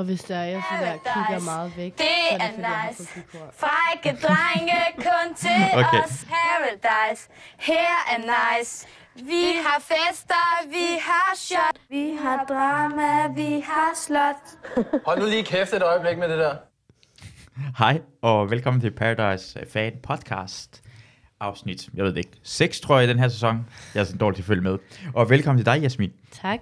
Og hvis der er, jeg sådan der kigger meget væk, Det så er det, er fordi jeg har nice. kigger. Frække drenge kun til Okay. os. Paradise, her er nice. Vi har fester, vi har shot. Vi har drama, vi har slot. Hold nu lige kæft et øjeblik med det der. Hej, og velkommen til Paradise Fan Podcast. Afsnit, jeg ved det ikke, 6 tror jeg i den her sæson. Jeg er så dårlig til at følge med. Og velkommen til dig, Jasmin. Tak.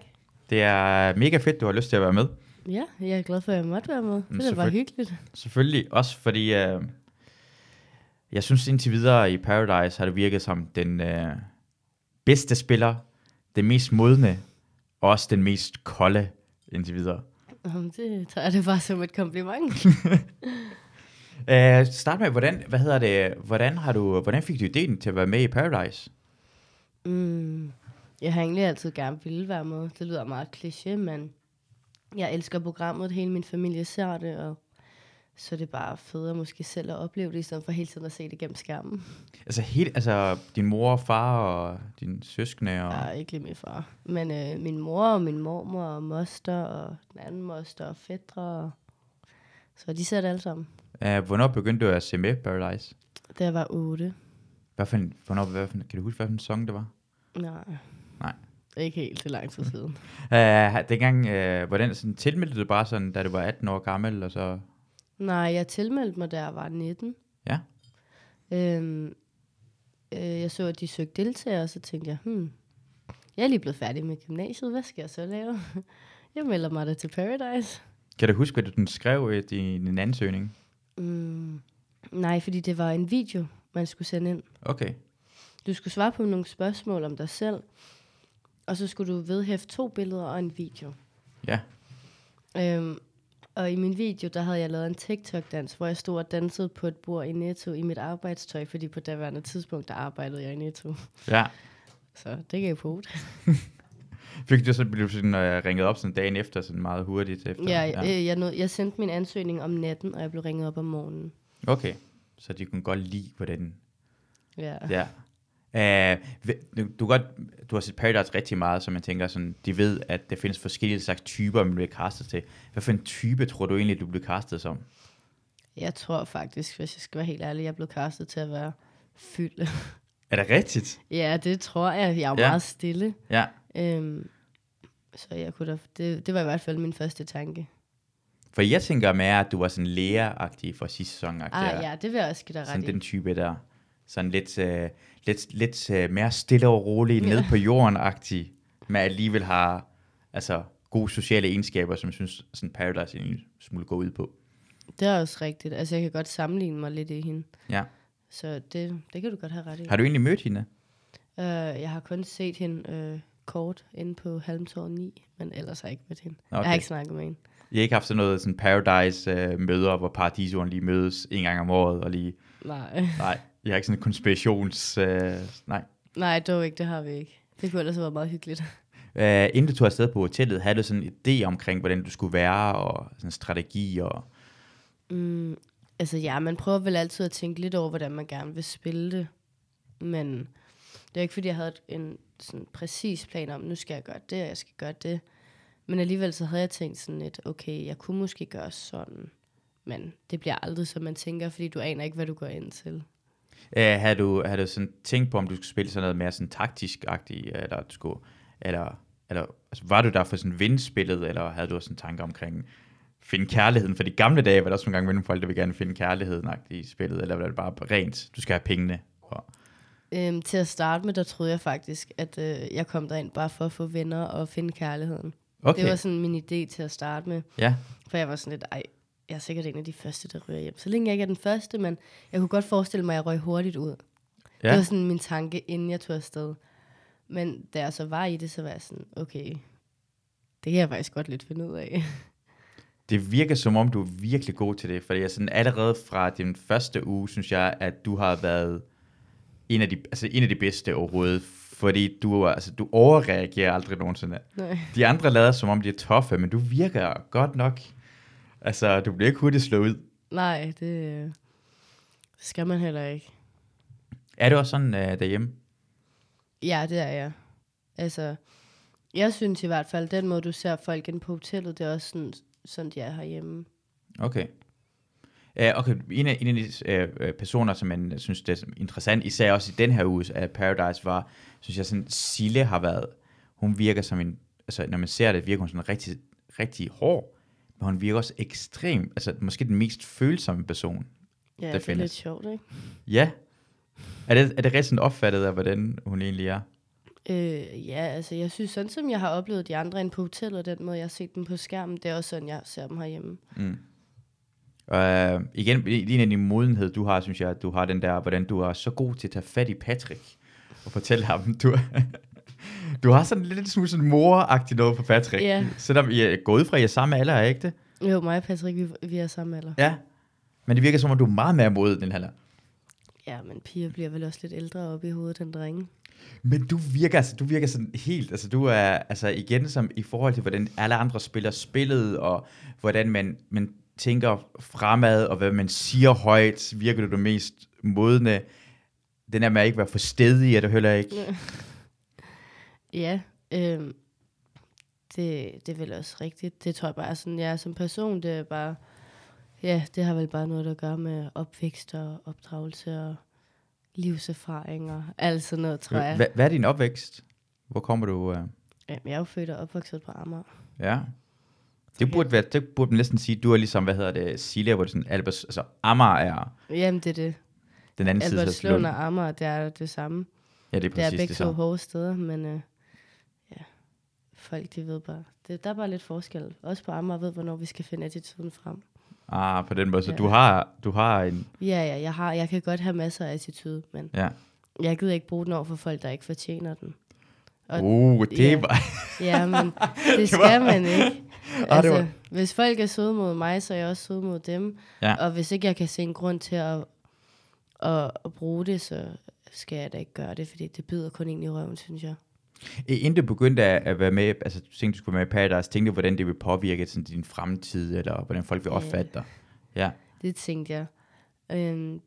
Det er mega fedt, du har lyst til at være med. Ja, jeg er glad for, at jeg måtte være med. Det selvfølgelig. hyggeligt. Selvfølgelig også fordi, øh, jeg synes indtil videre i Paradise har det virket som den øh, bedste spiller, den mest modne, og også den mest kolde indtil videre. Jamen, det tager jeg det bare som et kompliment. Uh, start med, hvordan, hvad hedder det, hvordan, har du, hvordan fik du ideen til at være med i Paradise? mm, jeg har egentlig altid gerne ville være med. Det lyder meget kliché, men jeg elsker programmet. Hele min familie ser det, og så er det bare federe måske selv at opleve det, i stedet for hele tiden at se det gennem skærmen. Altså, helt, altså din mor og far og dine søskende og... Ja, ikke lige min far. Men øh, min mor og min mormor og moster og den anden moster og fædre. Og... Så de ser det alle sammen. Uh, hvornår begyndte du at se med Paradise? Da jeg var 8. Hvad for en, hvornår, hvad for en, kan du huske, hvad for en sang det var? Nej. Ikke helt til lang tid siden. Uh, dengang, uh, hvordan sådan, tilmeldte du bare sådan, da du var 18 år gammel, og så... Nej, jeg tilmeldte mig, da jeg var 19. Ja. Øhm, øh, jeg så, at de søgte deltagere, og så tænkte jeg, hmm, jeg er lige blevet færdig med gymnasiet, hvad skal jeg så lave? jeg melder mig da til Paradise. Kan du huske, hvad du den skrev i din, din ansøgning? Mm, nej, fordi det var en video, man skulle sende ind. Okay. Du skulle svare på nogle spørgsmål om dig selv, og så skulle du vedhæfte to billeder og en video. Ja. Øhm, og i min video, der havde jeg lavet en TikTok-dans, hvor jeg stod og dansede på et bord i Netto i mit arbejdstøj, fordi på daværende tidspunkt, der arbejdede jeg i Netto. Ja. Så det gav på Fik du så, blev sådan, uh, ringet op sådan dagen efter, sådan meget hurtigt efter? Ja, ja. Øh, jeg, nåede, jeg sendte min ansøgning om natten, og jeg blev ringet op om morgenen. Okay. Så de kunne godt lide, hvordan Ja. Ja. Uh, du, godt, du har set Paradise rigtig meget, så man tænker sådan, de ved, at der findes forskellige slags typer, man bliver castet til. Hvad for en type tror du egentlig, du bliver castet som? Jeg tror faktisk, hvis jeg skal være helt ærlig, jeg blev castet til at være fyldt. Er det rigtigt? ja, det tror jeg. Jeg er jo Ja. meget stille. Ja. Øhm, så jeg kunne da, det, det var i hvert fald min første tanke. For jeg tænker mere, at du var sådan lærer-agtig fra sidste sæson. Ah, ja, det vil jeg også give dig Sådan ret den i. type der. Sådan lidt, uh, lidt, lidt uh, mere stille og rolig, ned på jorden-agtig, men alligevel har altså, gode sociale egenskaber, som jeg synes, sådan Paradise en smule går ud på. Det er også rigtigt. Altså, jeg kan godt sammenligne mig lidt i hende. Ja. Så det, det kan du godt have ret i. Har du egentlig mødt hende? Uh, jeg har kun set hende uh, kort inde på Halmtorv 9, men ellers har jeg ikke mødt hende. Okay. Jeg har ikke snakket med hende. Jeg har ikke haft sådan noget sådan Paradise-møder, hvor paradisoren lige mødes en gang om året, og lige... Nej. Nej, jeg har ikke sådan en konspirations... Øh, nej. Nej, dog ikke, det har vi ikke. Det kunne ellers have været meget hyggeligt. Uh, inden du tog afsted på hotellet, havde du sådan en idé omkring, hvordan du skulle være, og sådan en strategi, og... Mm, altså ja, man prøver vel altid at tænke lidt over, hvordan man gerne vil spille det. Men det er ikke, fordi jeg havde en sådan præcis plan om, nu skal jeg gøre det, og jeg skal gøre det. Men alligevel så havde jeg tænkt sådan lidt, okay, jeg kunne måske gøre sådan. Men det bliver aldrig, som man tænker, fordi du aner ikke, hvad du går ind til. Uh, havde, du, havde du sådan tænkt på, om du skulle spille sådan noget mere sådan taktisk-agtigt, eller du skulle... Eller, eller altså, var du der for sådan vindspillet, eller havde du også en tanke omkring finde kærligheden? For de gamle dage var der også nogle gange mellem folk, der vil gerne finde kærligheden i spillet, eller var det bare rent, du skal have pengene? Og, Øhm, til at starte med, der troede jeg faktisk, at øh, jeg kom derind bare for at få venner og finde kærligheden. okay, Det var sådan min idé til at starte med. ja. For jeg var sådan lidt, ej, jeg er sikkert en af de første, der ryger hjem. Så længe jeg ikke er den første, men jeg kunne godt forestille mig, at jeg røg hurtigt ud. Ja. Det var sådan min tanke, inden jeg tog afsted. Men da jeg så var i det, så var jeg sådan, okay, det kan jeg faktisk godt lidt finde ud af. Det virker som om, du er virkelig god til det, fordi jeg sådan allerede fra din første uge, synes jeg, at du har været en af de, altså en af de bedste overhovedet, fordi du, altså, du overreagerer aldrig nogensinde. Nej. De andre lader som om, de er toffe, men du virker godt nok. Altså, du bliver ikke hurtigt slået ud. Nej, det øh, skal man heller ikke. Er det også sådan uh, derhjemme? Ja, det er jeg. Altså, jeg synes i hvert fald, den måde, du ser folk ind på hotellet, det er også sådan sådan de er herhjemme. Okay. Uh, okay, en af, en af de uh, personer, som man synes, det er interessant, især også i den her uge af Paradise, var, synes jeg, sådan, Sille har været, hun virker som en, altså når man ser det, virker hun sådan rigtig, rigtig hård, men hun virker også ekstrem, altså måske den mest følsomme person. Ja, Der det er findes. lidt sjovt, ikke? Ja. Er det, er det rigtig opfattet af, hvordan hun egentlig er? Øh, ja, altså jeg synes, sådan som jeg har oplevet de andre inde på hotellet, den måde jeg har set dem på skærmen, det er også sådan, jeg ser dem herhjemme. Mm. Uh, igen, en af de modenhed, du har, synes jeg, at du har den der, hvordan du er så god til at tage fat i Patrick og fortælle ham, du, du har sådan lidt smule sådan moragtigt noget på Patrick. Ja. Selvom I er gået fra, I er samme alder, er I ikke det? Jo, mig og Patrick, vi, vi er samme alder. Ja. Men det virker som om, du er meget mere modig, den her. Ja, men piger bliver vel også lidt ældre oppe i hovedet end drenge. Men du virker, altså, du virker sådan helt, altså du er, altså igen som i forhold til, hvordan alle andre spiller spillet, og hvordan man, man tænker fremad, og hvad man siger højt, virker du det mest modne. Den er med at ikke være for stedig, er du heller ikke. Ja, øhm, det, det er vel også rigtigt. Det tror jeg bare er sådan, jeg er som person, det er bare, ja, det har vel bare noget at gøre med opvækst og opdragelse og livserfaring og alt sådan noget, tror jeg. Hvad, hvad er din opvækst? Hvor kommer du? Uh... Jamen, jeg er jo født og opvokset på Amager. Ja. Det burde, være, det burde man næsten sige, du er ligesom, hvad hedder det, Silja, hvor det sådan, Albers, altså Amager er Jamen, det er det. den anden side af Slund. og Amager, det er det samme. Ja, det er Det er præcis begge det to samme. hårde steder, men øh, ja, folk de ved bare, det, der er bare lidt forskel. Også på Amager ved, hvornår vi skal finde attituden frem. Ah, på den måde. Så Ja. du har, du har en, Ja, ja, jeg, har, jeg kan godt have masser af attitude, men ja. jeg gider ikke bruge den over for folk, der ikke fortjener den. Og- Uh, det ja. var... Ja, men det skal man ikke. Ah, Altså, var- hvis folk er søde mod mig, så er jeg også sød mod dem. Ja. Og hvis ikke jeg kan se en grund til at, at, at bruge det, så skal jeg da ikke gøre det, fordi det bider kun ind i røven, synes jeg. Inden du begyndte at, at være med, altså du tænkte, du skulle være med i Paradise, tænkte du, hvordan det vil påvirke sådan, din fremtid, eller hvordan folk vil opfatte dig? Ja. Det tænkte jeg. Øhm,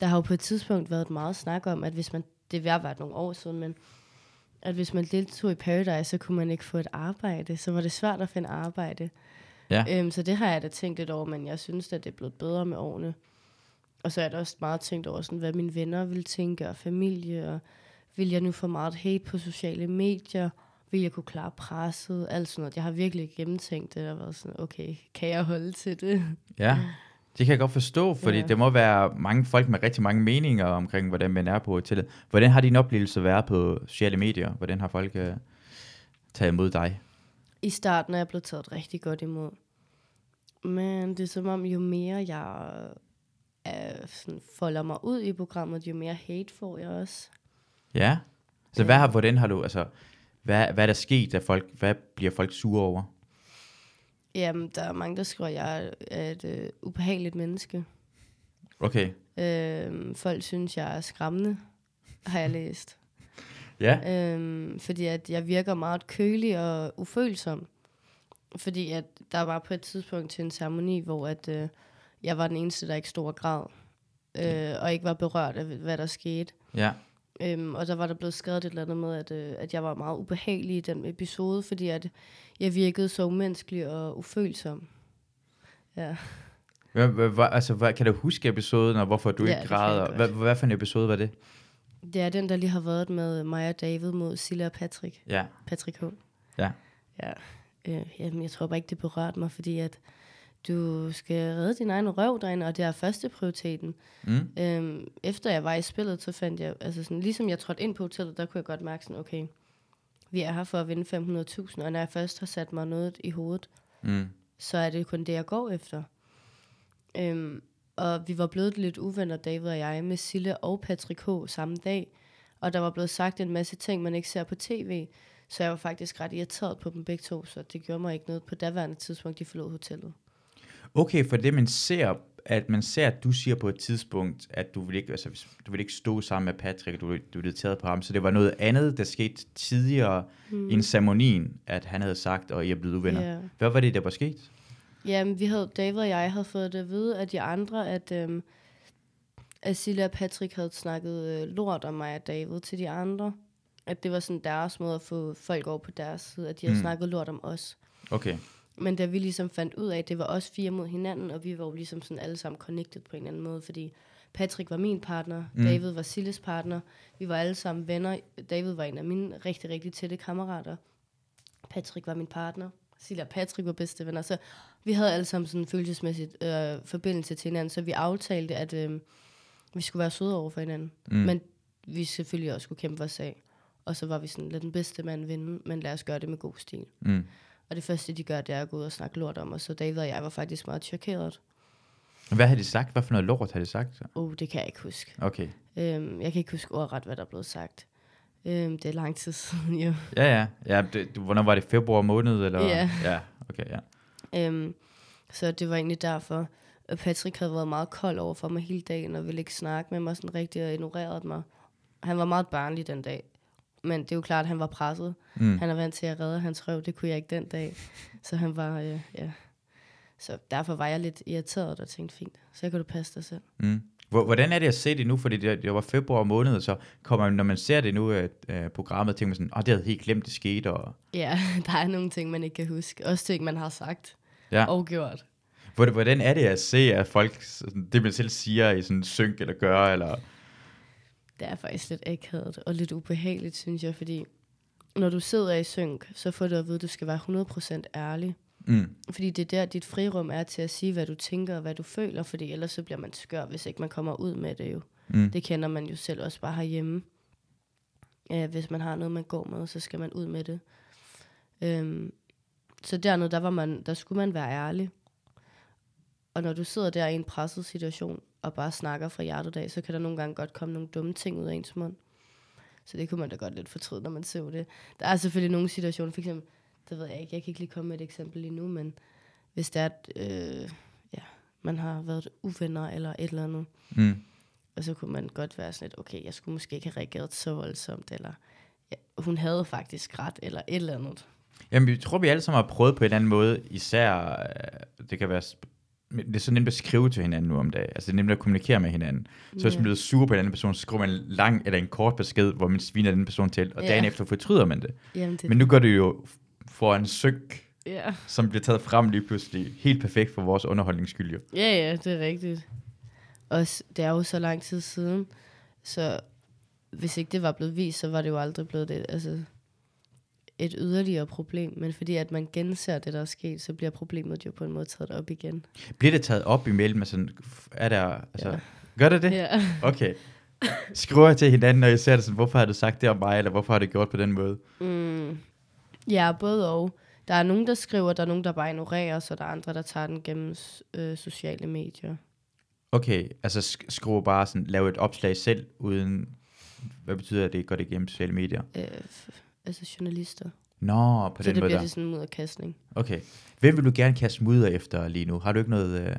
der har jo på et tidspunkt været meget snak om, at hvis man, det er ved at være nogle år siden, men at hvis man deltog i Paradise, så kunne man ikke få et arbejde. Så var det svært at finde arbejde. Ja. Øhm, så det har jeg da tænkt lidt over, men jeg synes, at det er blevet bedre med årene. Og så er da også meget tænkt over, sådan, hvad mine venner vil tænke, og familie, og vil jeg nu få meget hate på sociale medier? Vil jeg kunne klare presset? Alt sådan noget. Jeg har virkelig gennemtænkt det, og været sådan, okay, kan jeg holde til det? Ja, det kan jeg godt forstå, fordi ja. Det må være mange folk med rigtig mange meninger omkring, hvordan man er på hotellet. Hvordan har din oplevelse været på sociale medier? Hvordan har folk uh, taget imod dig? I starten er jeg blevet taget rigtig godt imod. Men det er som om, jo mere jeg er, sådan, folder mig ud i programmet, jo mere hate får jeg også. Ja. Så hvad har, hvordan har du, altså, hvad, hvad er der sket, at folk, hvad bliver folk sure over? Jamen, der er mange, der skriver, at jeg er et øh, ubehageligt menneske. Okay. Øhm, folk synes, jeg er skræmmende, har jeg læst. Ja. Øhm, fordi at jeg virker meget kølig og ufølsom. Fordi at der var på et tidspunkt til en ceremoni, hvor at, øh, jeg var den eneste, der ikke stod og græd. Øh, og ikke var berørt af, hvad der skete. Ja. Øhm, og der var der blevet skrevet et eller andet med, at, øh, at jeg var meget ubehagelig i den episode, fordi at jeg virkede så umenneskelig og ufølsom. Ja. Hvad, altså, hvad, kan du huske episoden, og hvorfor du Ja, ikke græder? hvad for en episode var det? Det er den, der lige har været med mig og David mod Silla og Patrick. Ja. Patrick H. Ja. Ja. Øh, jamen, jeg tror bare ikke, det berørte mig, fordi at du skal redde din egen røv derinde, og det er første prioriteten. Mm. Øhm, efter jeg var i spillet, så fandt jeg, altså sådan, ligesom jeg trådte ind på hotellet, der kunne jeg godt mærke sådan, okay, vi er her for at vinde 500.000, og når jeg først har sat mig noget i hovedet, Mm. så er det kun det, jeg går efter. Øhm, og vi var blevet lidt uvenner, David og jeg, med Sille og Patrick H. samme dag. Og der var blevet sagt en masse ting, man ikke ser på tv. Så jeg var faktisk ret irriteret på dem begge to, så det gjorde mig ikke noget på daværende tidspunkt, de forlod hotellet. Okay, for det man ser, at man ser, at du siger på et tidspunkt, at du vil ikke, altså, du vil ikke stå sammen med Patrick, du, du blev taget på ham, så det var noget andet, der skete tidligere mm. i en ceremonien, at han havde sagt, og I er blevet uvenner. Ja. Hvad var det, der var sket? Jamen, vi havde, David og jeg havde fået det at vide af de andre, at, øhm, at Silla og Patrick havde snakket øh, lort om mig og David til de andre. At det var sådan deres måde at få folk over på deres side, at de havde mm. snakket lort om os. Okay, Men da vi ligesom fandt ud af, at det var os fire mod hinanden, og vi var jo ligesom sådan alle sammen connected på en eller anden måde, fordi Patrick var min partner, Mm. David var Silles partner, vi var alle sammen venner. David var en af mine rigtig, rigtig tætte kammerater. Patrick var min partner. Silla og Patrick var bedste venner. Så vi havde alle sammen sådan en følelsesmæssigt øh, forbindelse til hinanden, så vi aftalte, at øh, vi skulle være søde over for hinanden. Mm. Men vi selvfølgelig også skulle kæmpe vores sag. Og så var vi sådan, lad den bedste mand vinde, men lad os gøre det med god stil. Mm. Og det første, de gør, det er at gå ud og snakke lort om os. Så David og jeg var faktisk meget chokeret. Hvad har de sagt? Hvad for noget lort har de sagt? Oh, det kan jeg ikke huske. Okay. Øhm, jeg kan ikke huske ordret, hvad der er blevet sagt. Øhm, det er lang tid siden, jo. Ja, ja. ja det, hvornår var det? Februar måned? Eller? Ja. Ja, okay, ja. Øhm, så det var egentlig derfor. Og Patrick havde været meget kold over for mig hele dagen, og ville ikke snakke med mig sådan rigtigt, og ignorerede mig. Han var meget barnlig den dag. Men det er jo klart, at han var presset. Mm. Han er vant til at redde hans røv, det kunne jeg ikke den dag. Så han var, øh, ja. Så derfor var jeg lidt irriteret og tænkte, fint, så kan du passe dig selv. Mm. Hvor- Hvordan er det at se det nu? Fordi det, det var februar måned, så kommer når man ser det nu, at uh, programmet, tænker man sådan, åh, det havde helt glemt, det skete. Og, Ja, der er nogle ting, man ikke kan huske. Også ting, man har sagt ja. og gjort. Hvor- Hvordan er det at se, at folk, det man selv siger i sådan synk eller gør, eller... Det er faktisk lidt akavet og lidt ubehageligt, synes jeg, fordi når du sidder i synk, så får du at vide, at du skal være 100% ærlig. Mm. Fordi det er der, dit frirum er til at sige, hvad du tænker og hvad du føler, fordi ellers så bliver man skør, hvis ikke man kommer ud med det jo. Mm. Det kender man jo selv også bare herhjemme. Ja, hvis man har noget, man går med, så skal man ud med det. Øhm, så dernede, der, var man, der skulle man være ærlig. Og når du sidder der i en presset situation, og bare snakker fra hjertet af, så kan der nogle gange godt komme nogle dumme ting ud af ens mund. Så det kunne man da godt lidt fortryde, når man så det. Der er selvfølgelig nogle situationer, for eksempel, det ved jeg ikke, jeg kan ikke lige komme med et eksempel lige nu, men hvis det er, at øh, ja, man har været uvenner eller et eller andet, Mm. og så kunne man godt være sådan lidt, okay, jeg skulle måske ikke have reageret så voldsomt, eller ja, hun havde faktisk ret, eller et eller andet. Jamen, jeg tror, vi alle sammen har prøvet på en eller anden måde, især, øh, det kan være, det er så nemt at skrive til hinanden nu om dagen. Altså, det er nemt at kommunikere med hinanden. Så hvis man bliver sur på en anden person, så skriver man en lang eller en kort besked, hvor man sviner den person til, og Ja. dagen efter fortryder man det. Jamen, det, Men nu gør det jo for en synk, ja. som bliver taget frem lige pludselig. Helt perfekt for vores underholdningsskyld, ja, ja, det er rigtigt. Også, det er jo så lang tid siden, så hvis ikke det var blevet vist, så var det jo aldrig blevet det, altså, et yderligere problem. Men fordi at man genser det, der er sket, så bliver problemet jo på en måde taget op igen. Bliver det taget op imellem? Altså, er der, altså, Ja. Gør det det? Ja. Okay. Skriver jeg til hinanden, når jeg ser det sådan, hvorfor har du sagt det om mig, eller hvorfor har du gjort på den måde? Mm. Ja, både og. Der er nogen, der skriver, der er nogen, der bare ignorerer, så der er andre, der tager den gennem øh, sociale medier. Okay, altså sk- skrive bare sådan, lave et opslag selv, uden, hvad betyder det, går det igennem sociale medier? Øh, altså journalister. Nå, på så den det måde bliver der. det sådan en mudderkastning. Okay. Hvem vil du gerne kaste mudder efter lige nu? Har du ikke noget... Øh...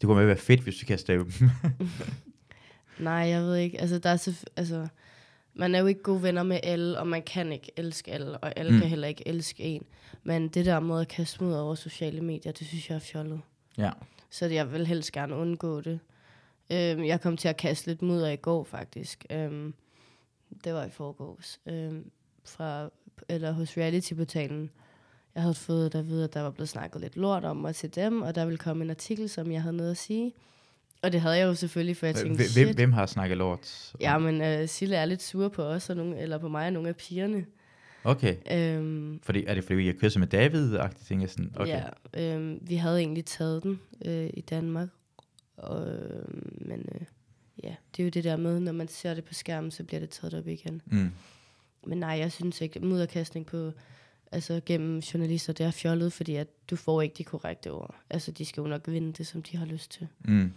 Det kunne være fedt, hvis du kaster dem. Nej, jeg ved ikke. Altså, der er så, altså, man er jo ikke gode venner med alle, og man kan ikke elske alle, og alle Mm. kan heller ikke elske en. Men det der måde at kaste ud over sociale medier, det synes jeg er fjollet. ja. Så jeg vil helst gerne undgå det. Øhm, jeg kom til at kaste lidt mudder i går, faktisk. Øhm, det var i forgårs. Øhm, fra, eller hos reality-portalen. Jeg havde fået at vide, at der var blevet snakket lidt lort om mig til dem, og der ville komme en artikel, som jeg havde noget at sige. Og det havde jeg jo selvfølgelig, for jeg tænkte, Hvem, shit. hvem, har snakket lort? Ja, men uh, Sille er lidt sur på os, og nogle, eller på mig og nogle af pigerne. Okay. Øhm, Fordi, er det fordi, vi har kørt med David? -agtigt, tænker jeg sådan. Okay. Ja, øhm, vi havde egentlig taget den øh, i Danmark. Og, øh, men øh, ja, det er jo det der med, når man ser det på skærmen, så bliver det taget op igen. Mm. Men nej, jeg synes ikke, mudderkastning på, altså gennem journalister, det er fjollet, fordi at du får ikke de korrekte ord. Altså, de skal jo nok vinde det, som de har lyst til. Mm.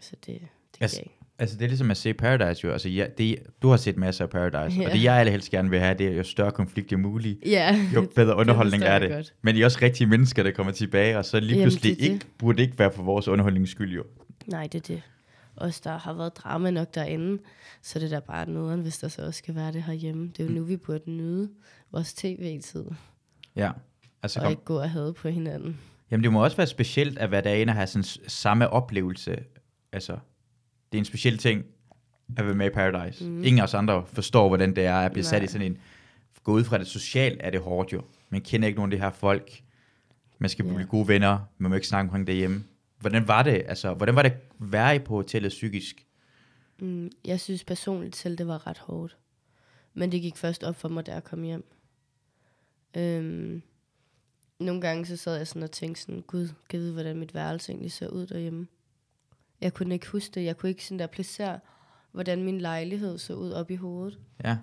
Så det, det Altså, altså, jeg ikke. Altså, det er ligesom at se Paradise jo. Altså, ja, det, du har set masser af Paradise, Ja. og det jeg allerhelst gerne vil have, det er jo større konflikt jo muligt. Ja, Jo bedre underholdning forstår er det. godt. Men I er også rigtige mennesker, der kommer tilbage, og så lige Jamen, pludselig det det. ikke, burde det ikke være for vores underholdnings skyld jo. Nej, det er det. Også der har været drama nok derinde, så det er da bare noget, hvis der så også skal være det herhjemme. Det er jo Mm. nu, vi burde nyde vores tv-tid, Ja. Altså, og kom, ikke gå og have på hinanden. Jamen, det må også være specielt at være derinde og have sådan samme oplevelse. Altså, det er en speciel ting at være med i Paradise. Mm. Ingen af os andre forstår, hvordan det er at blive sat i Nej. sådan en... Gå ud fra det socialt er det hårdt jo. Man kender ikke nogen af de her folk. Man skal blive Ja. gode venner, man må ikke snakke omkring det hjemme. Hvordan var det, altså, hvordan var det at være på hotellet psykisk? Mm, jeg synes personligt selv, det var ret hårdt. Men det gik først op for mig, da jeg kom hjem. Øhm, nogle gange så sad jeg sådan og tænkte sådan, gud, kan jeg vide, hvordan mit værelse egentlig ser ud derhjemme. Jeg kunne ikke huske det. Jeg kunne ikke sådan der placere, hvordan min lejlighed så ud op i hovedet. Ja,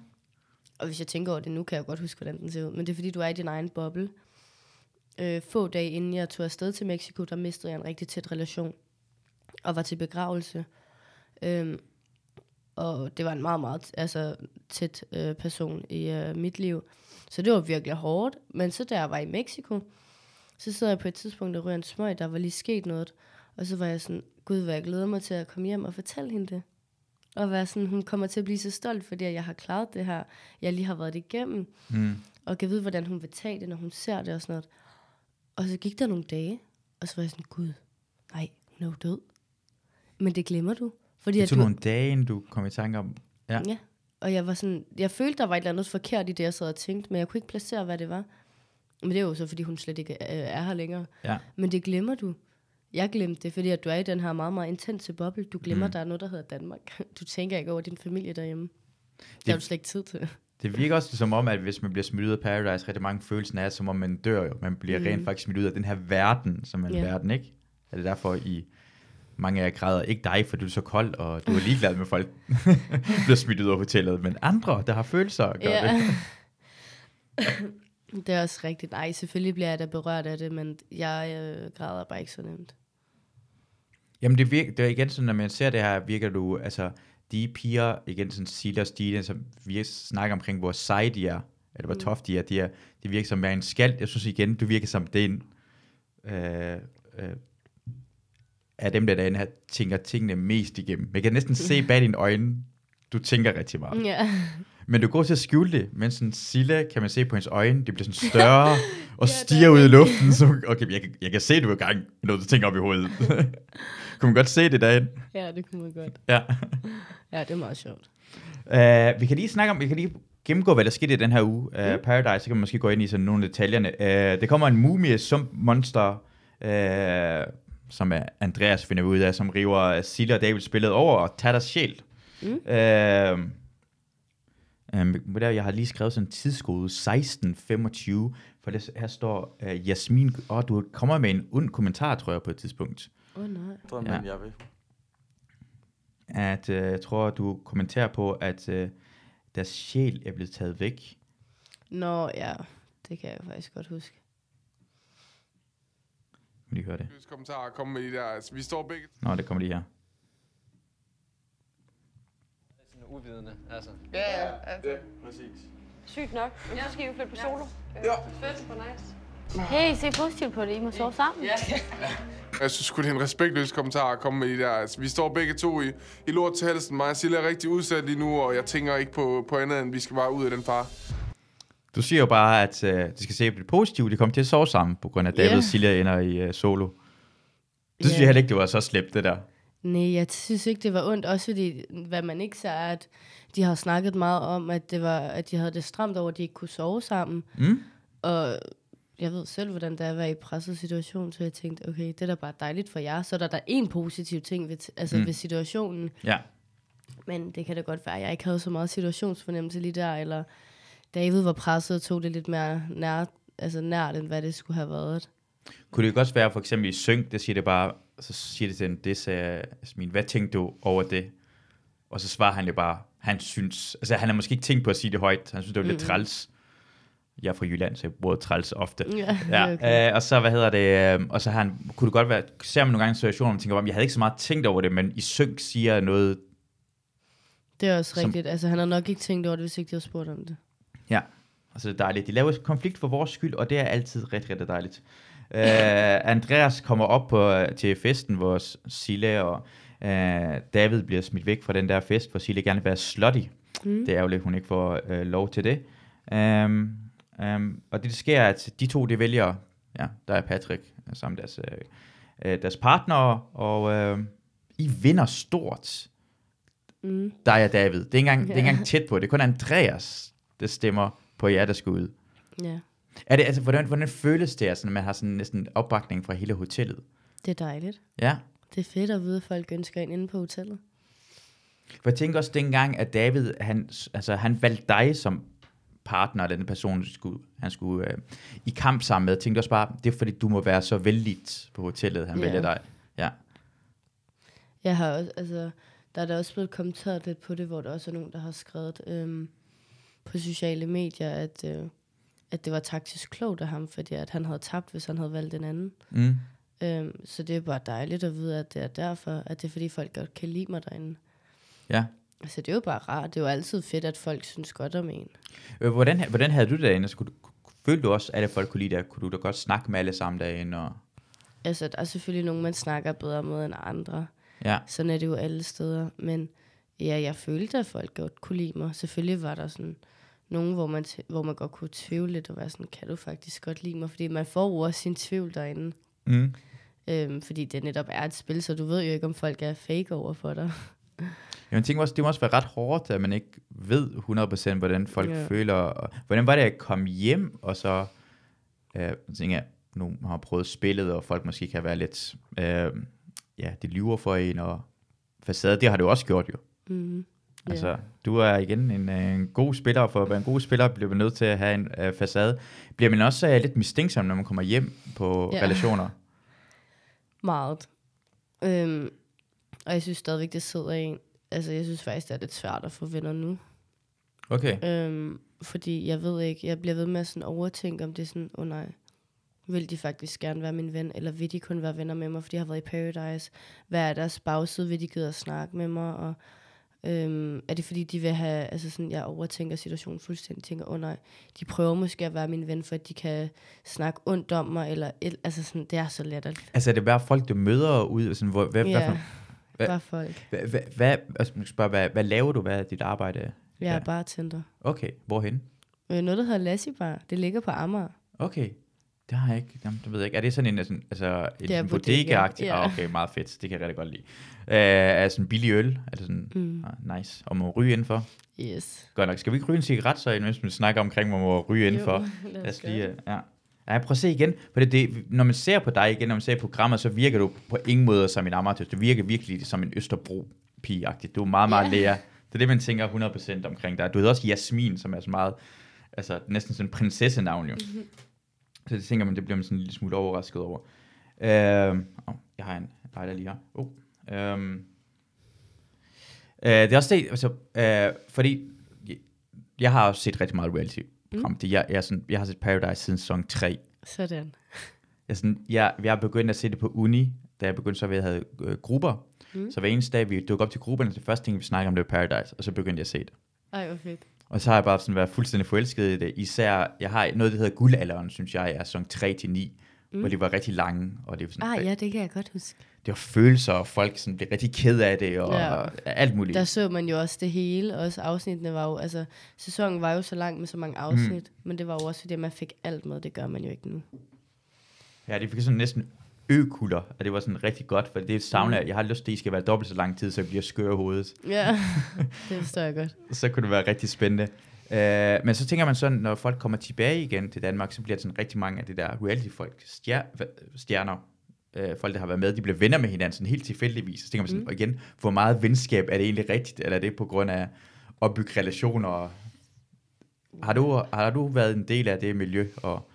Og hvis jeg tænker over det nu, kan jeg godt huske, hvordan den ser ud. Men det er fordi, du er i din egen boble. Øh, få dage inden jeg tog afsted til Mexico, der mistede jeg en rigtig tæt relation. Og var til begravelse. Øhm, og det var en meget, meget altså, tæt øh, person i øh, mit liv. Så det var virkelig hårdt. Men så da jeg var i Mexico, så sidder jeg på et tidspunkt og ryger en smøg, der var lige sket noget. Og så var jeg sådan, gud, hvad jeg glæder mig til at komme hjem og fortælle hende det. Og være sådan, hun kommer til at blive så stolt, fordi jeg har klaret det her. Jeg lige har været det igennem. mm. Og kan vide, hvordan hun vil tage det, når hun ser det og sådan noget. Og så gik der nogle dage, og så var jeg sådan, gud, nej, hun er jo død. Men det glemmer du. Fordi det tog du, nogle dage, inden du kom i tanke om, ja. Ja, og jeg var sådan, jeg følte, der var et eller andet forkert i det, jeg sad og tænkte, men jeg kunne ikke placere, hvad det var. Men det er jo så, fordi hun slet ikke øh, er her længere. ja. Men det glemmer du. Jeg glemte det, fordi at du er i den her meget, meget intense boble. Du glemmer, Mm. mm. der er noget, der hedder Danmark. Du tænker ikke over din familie derhjemme. Det, det har du slet ikke tid til. Det virker også som om, at hvis man bliver smidt ud af Paradise, rigtig mange følelsen er, som om man dør jo. Man bliver mm. Rent faktisk smidt ud af den her verden, som er en Ja. verden, ikke? Er det derfor, I mange af jer græder? Ikke dig, for du er så kold, og du er ligeglad med folk bliver smidt ud af hotellet, men andre, der har følelser, gør det. det er også rigtigt. Nej, selvfølgelig bliver jeg da berørt af det, men jeg øh, græder bare ikke så nemt. Jamen det, virker, det er igen sådan, når man ser det her, virker du, altså de piger, igen sådan Silla og Stine, som vi snakker omkring, hvor seje de er, eller hvor Mm. tough de er, de, er, de virker som er en skald. Jeg synes igen, du virker som den, øh, øh, af dem, der derinde her, tænker tingene mest igennem. Jeg kan næsten se bag dine øjne, du tænker rigtig meget. Ja. Men du går til at skjule det, mens sådan Silla kan man se på hendes øjne, det bliver sådan større, og det stiger er ud i luften. Så, okay, jeg, kan- jeg kan se, du er i gang med noget, du tænker op i hovedet. kunne man godt se det derinde? ja, det kunne man godt. Ja. Ja, det er meget sjovt. Uh, vi kan lige snakke om, vi kan lige gennemgå, hvad der skete i den her uge. Uh, Mm. Paradise, så kan man måske gå ind i sådan nogle detaljerne. Uh, det kommer en mumie sump monster, uh, som Andreas finder ud af, som river Silla og David spillet over og tager deres sjæl. Mm. Uh, um, der, jeg har lige skrevet sådan en tidskode 1625, for det, her står uh, Jasmin, og du kommer med en ond kommentar, tror jeg, på et tidspunkt. Åh, oh, nej. Drømmen, Ja. jeg vil. at øh, jeg tror, du kommenterer på, at øh, deres sjæl er blevet taget væk. Nå, ja. Det kan jeg faktisk godt huske. Kan lige høre det? Seriøse kommentarer at komme med de der. Altså, vi står begge Nå, det kommer lige her. Sådan uvidende, altså. Ja, ja. Altså. Ja, præcis. Sygt nok. Men så skal I jo flytte på solo. Ja. Fedt, nice. Hey, se positivt på det. I må sove sammen. Ja. Jeg synes sgu, det er en respektløs kommentar at komme med de der. Altså, vi står begge to i, i lort til halsen. Mig og Silla er rigtig udsat lige nu, og jeg tænker ikke på, på andet, end vi skal bare ud af den far. Du siger jo bare, at øh, de skal se på det positive. De kommer til at sove sammen, på grund af David Ja. og Silja ender i øh, solo. Det synes Ja. jeg heller ikke, det var så slemt, det der. Nej, jeg synes ikke, det var ondt. Også fordi, hvad man ikke ser, er, at de har snakket meget om, at, det var, at de havde det stramt over, at de ikke kunne sove sammen. Mm? Og jeg ved selv, hvordan det er at være i presset situation, så jeg tænkte, okay, det er da bare dejligt for jer. Så er der da en positiv ting ved, altså Mm. ved situationen. Ja. Men det kan da godt være, at jeg ikke havde så meget situationsfornemmelse lige der, eller David var presset og tog det lidt mere nær, altså nært, end hvad det skulle have været. Kunne det også være, for eksempel i synk, der siger det bare, så siger det til en, det sagde Jasmin, hvad tænkte du over det? Og så svarer han jo bare, han synes, altså han har måske ikke tænkt på at sige det højt, han synes, det var lidt Mm. træls. Jeg er fra Jylland, så jeg bruger træls ofte. Ja, Ja, okay. øh, og så, hvad hedder det, øh, og så har han, kunne det godt være, ser man nogle gange situationer, hvor man tænker, "Om, jeg havde ikke så meget tænkt over det, men i synk siger noget, Det er også som- rigtigt. Altså, han har nok ikke tænkt over det, hvis ikke de havde spurgt om det. ja, og så er det dejligt. De laver konflikt for vores skyld, og det er altid rigtig, rigtig dejligt. Øh, Andreas kommer op på, til festen, hvor Sille og øh, David bliver smidt væk fra den der fest, hvor Sille gerne vil være slutty. Mm. Det er ærgerligt, at hun ikke får øh, lov til det. Um, um, og det, der sker, er, at de to, de vælger, ja, der er Patrick, øh, sammen deres, øh, øh, deres partner, og øh, I vinder stort, Mm. dig og David. Det er ikke engang, det er ikke engang tæt på, det er kun Andreas, der stemmer på jer, der skal ud. Ja. Er det, altså, hvordan, hvordan føles det, når man har sådan næsten opbakning fra hele hotellet? Det er dejligt. Ja. Det er fedt at vide, at folk ønsker ind inde på hotellet. For jeg tænker også dengang, at David, han, altså, han valgte dig som partner, den person, skulle, han skulle øh, i kamp sammen med. Jeg tænkte også bare, det er fordi, du må være så vældigt på hotellet, han Ja. vælger dig. Ja. Jeg har også, altså, der er der også blevet kommenteret lidt på det, hvor der også er nogen, der har skrevet øhm, på sociale medier, at, øh, at det var taktisk klogt af ham, fordi at han havde tabt, hvis han havde valgt en anden. Mm. Øhm, så det er bare dejligt at vide, at det er derfor, at det er fordi folk godt kan lide mig derinde. Ja. Altså det er jo bare rart. Det er jo altid fedt, at folk synes godt om en. Øh, Hvordan, hvordan havde du det derinde? Skulle du, følte du også, at alle folk kunne lide dig? Kunne du da godt snakke med alle sammen derinde? Og... Altså der er selvfølgelig nogen, man snakker bedre med end andre. Ja. Sådan er det jo alle steder. Men ja, jeg følte, at folk godt kunne lide mig. Selvfølgelig var der sådan nogen, hvor man, hvor man godt kunne tvivle lidt og være sådan, kan du faktisk godt lide mig? Fordi man får jo også sin tvivl derinde. Mm. Øhm, fordi det netop er et spil, så du ved jo ikke, om folk er fake over for dig. Jeg tænker også, det må også være ret hårdt, at man ikke ved 100% hvordan folk ja. føler. Og, hvordan var det at komme hjem, og så øh, jeg tænker jeg, nu har prøvet spillet, og folk måske kan være lidt, øh, ja, de lyver for en, og facade, det har du også gjort jo. Mm. Altså, du er igen en, øh, en god spiller, og for at være en god spiller bliver man nødt til at have en øh, facade. Bliver man også øh, lidt mistænksom, når man kommer hjem på ja. relationer? Meget. Øhm, og jeg synes stadigvæk, det sidder i en. Altså, jeg synes faktisk, det er lidt svært at få venner nu. Okay. Øhm, fordi jeg ved ikke, jeg bliver ved med at sådan overtænke, om det er sådan, åh oh, nej, vil de faktisk gerne være min ven, eller vil de kun være venner med mig, fordi jeg har været i Paradise? Hvad er deres bagside? Vil de gide at snakke med mig? Og øhm, er det fordi, de vil have, altså sådan, jeg overtænker situationen fuldstændig, tænker, åh oh, nej, de prøver måske at være min ven, for at de kan snakke ondt om mig, eller, altså sådan, det er så latterligt. Altså, er det bare folk, du møder ud? Sådan, hvor, hvad, hvad, Ja, for, hvad- bare folk. hvad, hvad, hvad, altså, spørge, hvad, hvad laver du? Hvad er dit arbejde? Jeg er Ja. bartender. Okay, hvorhen? Øh, Noget, der hedder Lassie Bar. Det ligger på Amager. Okay, det har jeg ikke. Jamen, det ved jeg ikke. Er det sådan en, sådan, altså, en er sådan bodega, bodega-agtig? ja. Ah, okay, meget fedt. Det kan jeg rigtig godt lide. Uh, er sådan billig øl? Er det sådan, Mm. ah, nice. Og må ryge indenfor? Yes. Godt nok. Skal vi ikke ryge en cigaret så, mens vi snakker omkring, hvor man må ryge indenfor? Jo, lad Lad os os gøre lige, øh, ja. Ja, prøv at se igen. For det, det, når man ser på dig igen, når man ser programmet, så virker du på ingen måde som en amatør. Du virker virkelig som en østerbro pige -agtig. Du er meget, meget Ja. lærer. Det er det, man tænker 100% omkring dig. Du hedder også Jasmin, som er så meget, altså næsten sådan en prinsessenavn jo. Mhm. Så det tænker man, det bliver man sådan en lille smule overrasket over. Øh, oh, jeg har en lighter lige her. Oh, øhm. øh, det er også det, altså, øh, fordi jeg, har også set rigtig meget reality-program. Mm. Jeg, jeg, er sådan, jeg har set Paradise siden sæson 3. Sådan. Jeg, sådan, jeg, jeg er begyndt at se det på uni, da jeg begyndte så ved at have øh, grupper. Mm. Så hver eneste dag, vi dukkede op til grupperne, det første ting, vi snakkede om, det var Paradise, og så begyndte jeg at se det. Ej, hvor fedt. Og så har jeg bare sådan været fuldstændig forelsket i det. Især, jeg har noget, der hedder guldalderen, synes jeg, er sæson 3-9, mm. hvor de var rigtig lange, og det var, sådan, Ah, ja, det kan jeg godt huske. Det var følelser, og folk sådan blev rigtig ked af det, og Ja. alt muligt. Der så man jo også det hele, også afsnittene var jo, altså, sæsonen var jo så lang med så mange afsnit, mm. men det var jo også fordi, at man fik alt med, det gør man jo ikke nu. Ja, det fik sådan næsten økuller, og det var sådan rigtig godt, for det savner Mm. jeg. Jeg har lyst til, at I skal være dobbelt så lang tid, så jeg bliver skør i hovedet. Ja, det forstår jeg godt. så kunne det være rigtig spændende. Uh, men så tænker man sådan, når folk kommer tilbage igen til Danmark, så bliver det sådan rigtig mange af det der reality-folk, stjer, stjerner, uh, folk, der har været med, de bliver venner med hinanden sådan helt tilfældigvis. Så tænker man sådan, Mm. og igen, hvor meget venskab er det egentlig rigtigt, eller er det på grund af at bygge relationer? Har du, har du været en del af det miljø, og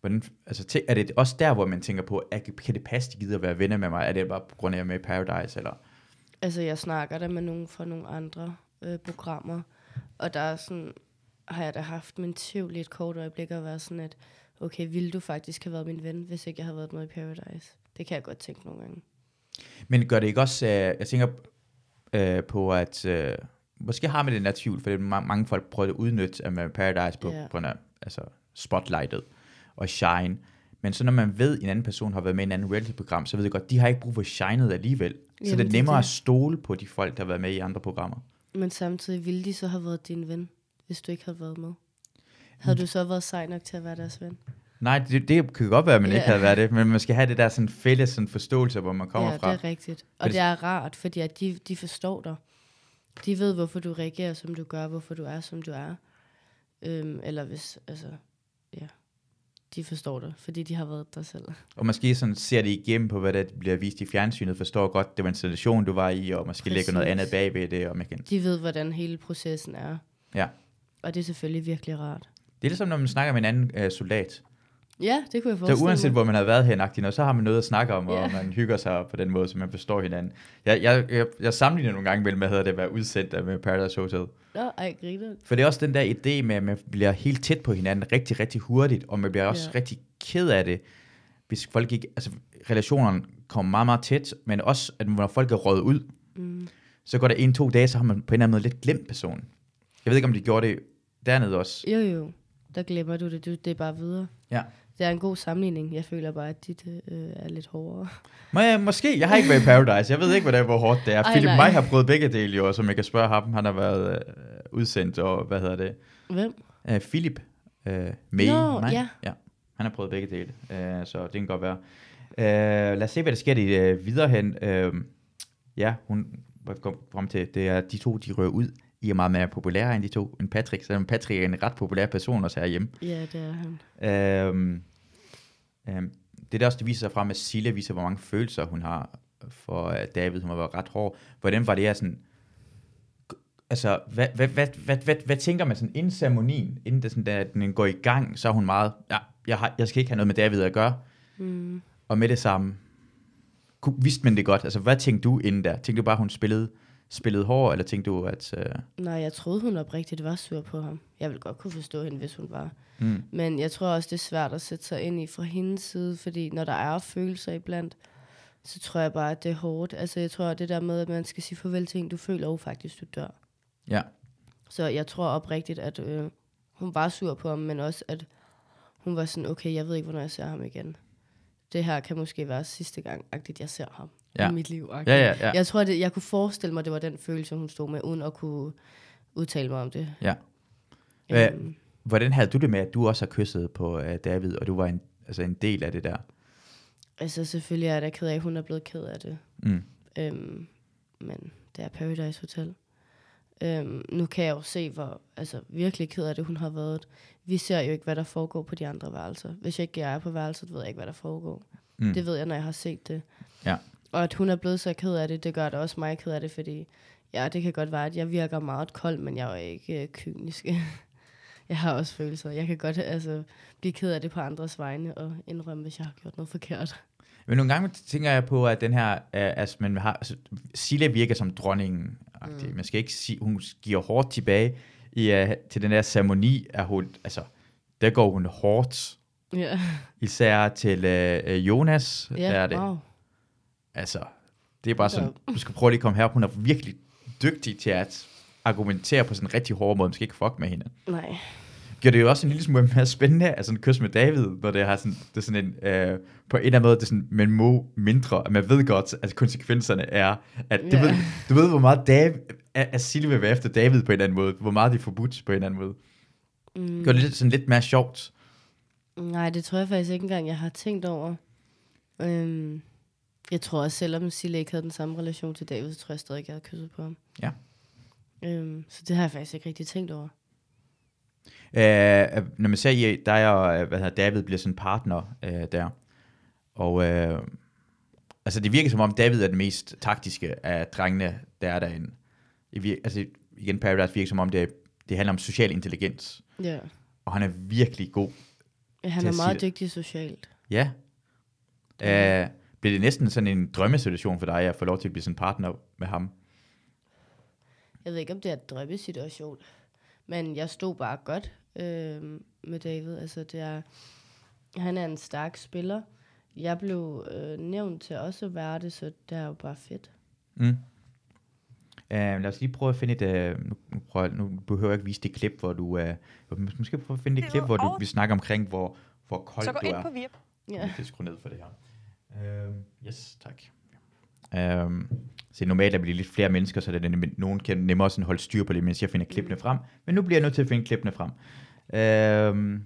hvordan, altså, tæ- er det også der, hvor man tænker på, at, kan det passe, de gider at være venner med mig? Er det bare på grund af, at jeg er med i Paradise, eller? Altså, jeg snakker da med nogen fra nogle andre øh, programmer, og der er sådan, har jeg da haft min tvivl i et kort øjeblik at være sådan, at okay, ville du faktisk have været min ven, hvis ikke jeg havde været med i Paradise? Det kan jeg godt tænke nogle gange. Men gør det ikke også, øh, jeg tænker øh, på, at øh, måske har man den der tvivl, for det ma- mange folk prøver at udnytte af med Paradise på, yeah. på af altså, spotlightet og shine. Men så når man ved, at en anden person har været med i en anden reality-program, så ved jeg godt, de har ikke brug for shinet alligevel. så Jamen, det er det er nemmere det. at stole på de folk, der har været med i andre programmer. Men samtidig ville de så have været din ven, hvis du ikke havde været med? Havde du så været sej nok til at være deres ven? Nej, det, det kan godt være, at man Ja. ikke havde været det, men man skal have det der sådan fælles sådan forståelse, hvor man kommer ja, fra. det er rigtigt. Og det- det er rart, fordi at de, de forstår dig. De ved, hvorfor du reagerer, som du gør, hvorfor du er, som du er. Øhm, eller hvis, altså, ja. de forstår det, fordi de har været der selv. Og måske sådan ser det igennem på, hvad der bliver vist i fjernsynet, forstår godt, det var en situation, du var i, og måske lægger noget Præcis. andet bagved det, og man kan... De ved, hvordan hele processen er. Ja. Og det er selvfølgelig virkelig rart. Det er ligesom, når man snakker med en anden øh, soldat. Ja, det kunne jeg Så forestille uanset mig. hvor man har været og så har man noget at snakke om, Ja. og man hygger sig på den måde, så man forstår hinanden. Jeg, jeg, jeg, jeg sammenligner nogle gange mellem, hvad hedder det, at være udsendt med Paradise Hotel. Nå, ej, griner. For det er også den der idé med, at man bliver helt tæt på hinanden rigtig, rigtig hurtigt, og man bliver også Ja. rigtig ked af det, hvis folk ikke, altså relationerne kommer meget, meget tæt, men også, at når folk er røget ud, Mm. så går der en, to dage, så har man på en eller anden måde lidt glemt personen. Jeg ved ikke, om de gjorde det dernede også. Jo, jo. Der glemmer du det. Du, det er bare videre. Ja. Det er en god sammenligning. Jeg føler bare, at dit øh, er lidt hårdere. Må jeg, måske, jeg har ikke været i Paradise, jeg ved ikke, hvordan, hvor hårdt det er. Ej, Philip nej. May har prøvet begge dele jo, som jeg kan spørge ham, han har været øh, udsendt, og hvad hedder det? Hvem? Uh, Philip uh, May. Nå, May? ja. ja. Han har prøvet begge dele, uh, så det kan godt være. Uh, lad os se, hvad der sker i uh, videre hen. Uh, ja, hun kom frem til, det er, de to, de rører ud. I er meget mere populære end de to, end Patrick, selvom Patrick er en ret populær person også herhjemme. Ja, det er han. Øhm, øhm, det er der også, det viser sig frem, at Sille viser, hvor mange følelser hun har for David. Hun har været ret hård. Hvordan var det her sådan... Altså, hvad, hvad, hvad, hvad, hvad, hvad tænker man sådan inden ceremonien, inden det sådan, da den går i gang, så er hun meget, ja, jeg, har, jeg skal ikke have noget med David at gøre. Mm. Og med det samme, vidste man det godt? Altså, hvad tænkte du inden der? Tænkte du bare, hun spillede, spillede hård, eller tænkte du, at... Uh, Nej, jeg troede, hun oprigtigt var sur på ham. Jeg ville godt kunne forstå hende, hvis hun var. mm, Men jeg tror også, det er svært at sætte sig ind i fra hendes side, fordi når der er følelser iblandt, så tror jeg bare, at det er hårdt. Altså, jeg tror, det der med, at man skal sige farvel til en, du føler jo faktisk, du dør. ja, Så jeg tror oprigtigt, at øh, hun var sur på ham, men også, at hun var sådan, okay, jeg ved ikke, hvornår jeg ser ham igen. Det her kan måske være sidste gang, agtigt, jeg ser ham Ja. i mit liv. ja, ja, ja. Jeg tror, det, jeg kunne forestille mig, det var den følelse, hun stod med, uden at kunne udtale mig om det. Ja. Øhm, Hvordan havde du det med, at du også har kysset på uh, David, og du var en, altså en del af det der? altså, selvfølgelig er jeg da ked af, at hun er blevet ked af det. Mm. Øhm, men det er Paradise Hotel. Øhm, nu kan jeg jo se, hvor altså, virkelig ked af det hun har været. Vi ser jo ikke, hvad der foregår på de andre værelser. Hvis jeg ikke er på værelset, ved jeg ikke, hvad der foregår. Mm. Det ved jeg, når jeg har set det. Ja. Og at hun er blevet så ked af det, det gør det også mig ked af det, fordi ja, det kan godt være, at jeg virker meget kold, men jeg er jo ikke øh, kynisk. jeg har også følelser. Jeg kan godt altså, blive ked af det på andres vegne og indrømme, hvis jeg har gjort noget forkert. Men nogle gange tænker jeg på, at den her, uh, altså, man har, altså, Silla virker som dronningen. Mm. Man skal ikke sige, hun giver hårdt tilbage i, uh, til den der ceremoni, at hun, altså, der går hun hårdt, Ja, især til uh, Jonas, der ja er det. wow. Altså, det er bare sådan, du skal prøve lige at komme herop, hun er virkelig dygtig til at argumentere på sådan en rigtig hård måde, man skal ikke fuck med hende. Nej. gør det jo også en lille smule mere spændende, altså en kys med David, når det har sådan, det er sådan en, øh, på en eller anden måde, det er sådan, man må mindre, at man ved godt, at konsekvenserne er, at du, Ja. ved, du ved, hvor meget David, at, Silje vil være efter David på en eller anden måde, hvor meget de er forbudt på en eller anden måde. Mm. Gør det lidt, sådan lidt mere sjovt. Nej, det tror jeg faktisk ikke engang, jeg har tænkt over. Øhm, jeg tror også, selvom Sille ikke havde den samme relation til David, så tror jeg stadig, jeg havde kysset på ham. Ja. Øhm, så det har jeg faktisk ikke rigtig tænkt over. Øh, når man ser i dig og øh, hvad hedder, David bliver sådan partner øh, der, og øh, altså det virker som om David er den mest taktiske af drengene, der er derinde. I altså igen, Paradise virker som om det, det handler om social intelligens, Ja. og han er virkelig god. ja han er meget dygtig socialt. Ja. Øh, bliver det næsten sådan en drømmesituation for dig, at få lov til at blive sådan en partner med ham? Jeg ved ikke, om det er en drømmesituation, men jeg stod bare godt øh, med David. Altså, det er, han er en stærk spiller. Jeg blev øh, nævnt til også at være det, så det er jo bare fedt. Mm. Uh, lad os lige prøve at finde et, uh, nu, jeg- nu behøver jeg ikke vise det klip, hvor du, uh, måske prøve at finde et klip, hvor du, vi snakker omkring, hvor, hvor kold Så gå du ind er. på Virp. Ja. Jeg skal skrue ned for det her. Uh, yes, tak. Um, så normalt er vi lidt flere mennesker, så det er nem- nogen kan nemmere sådan holde styr på det, mens jeg finder klippene frem. Men nu bliver jeg nødt til at finde klippene frem. Um,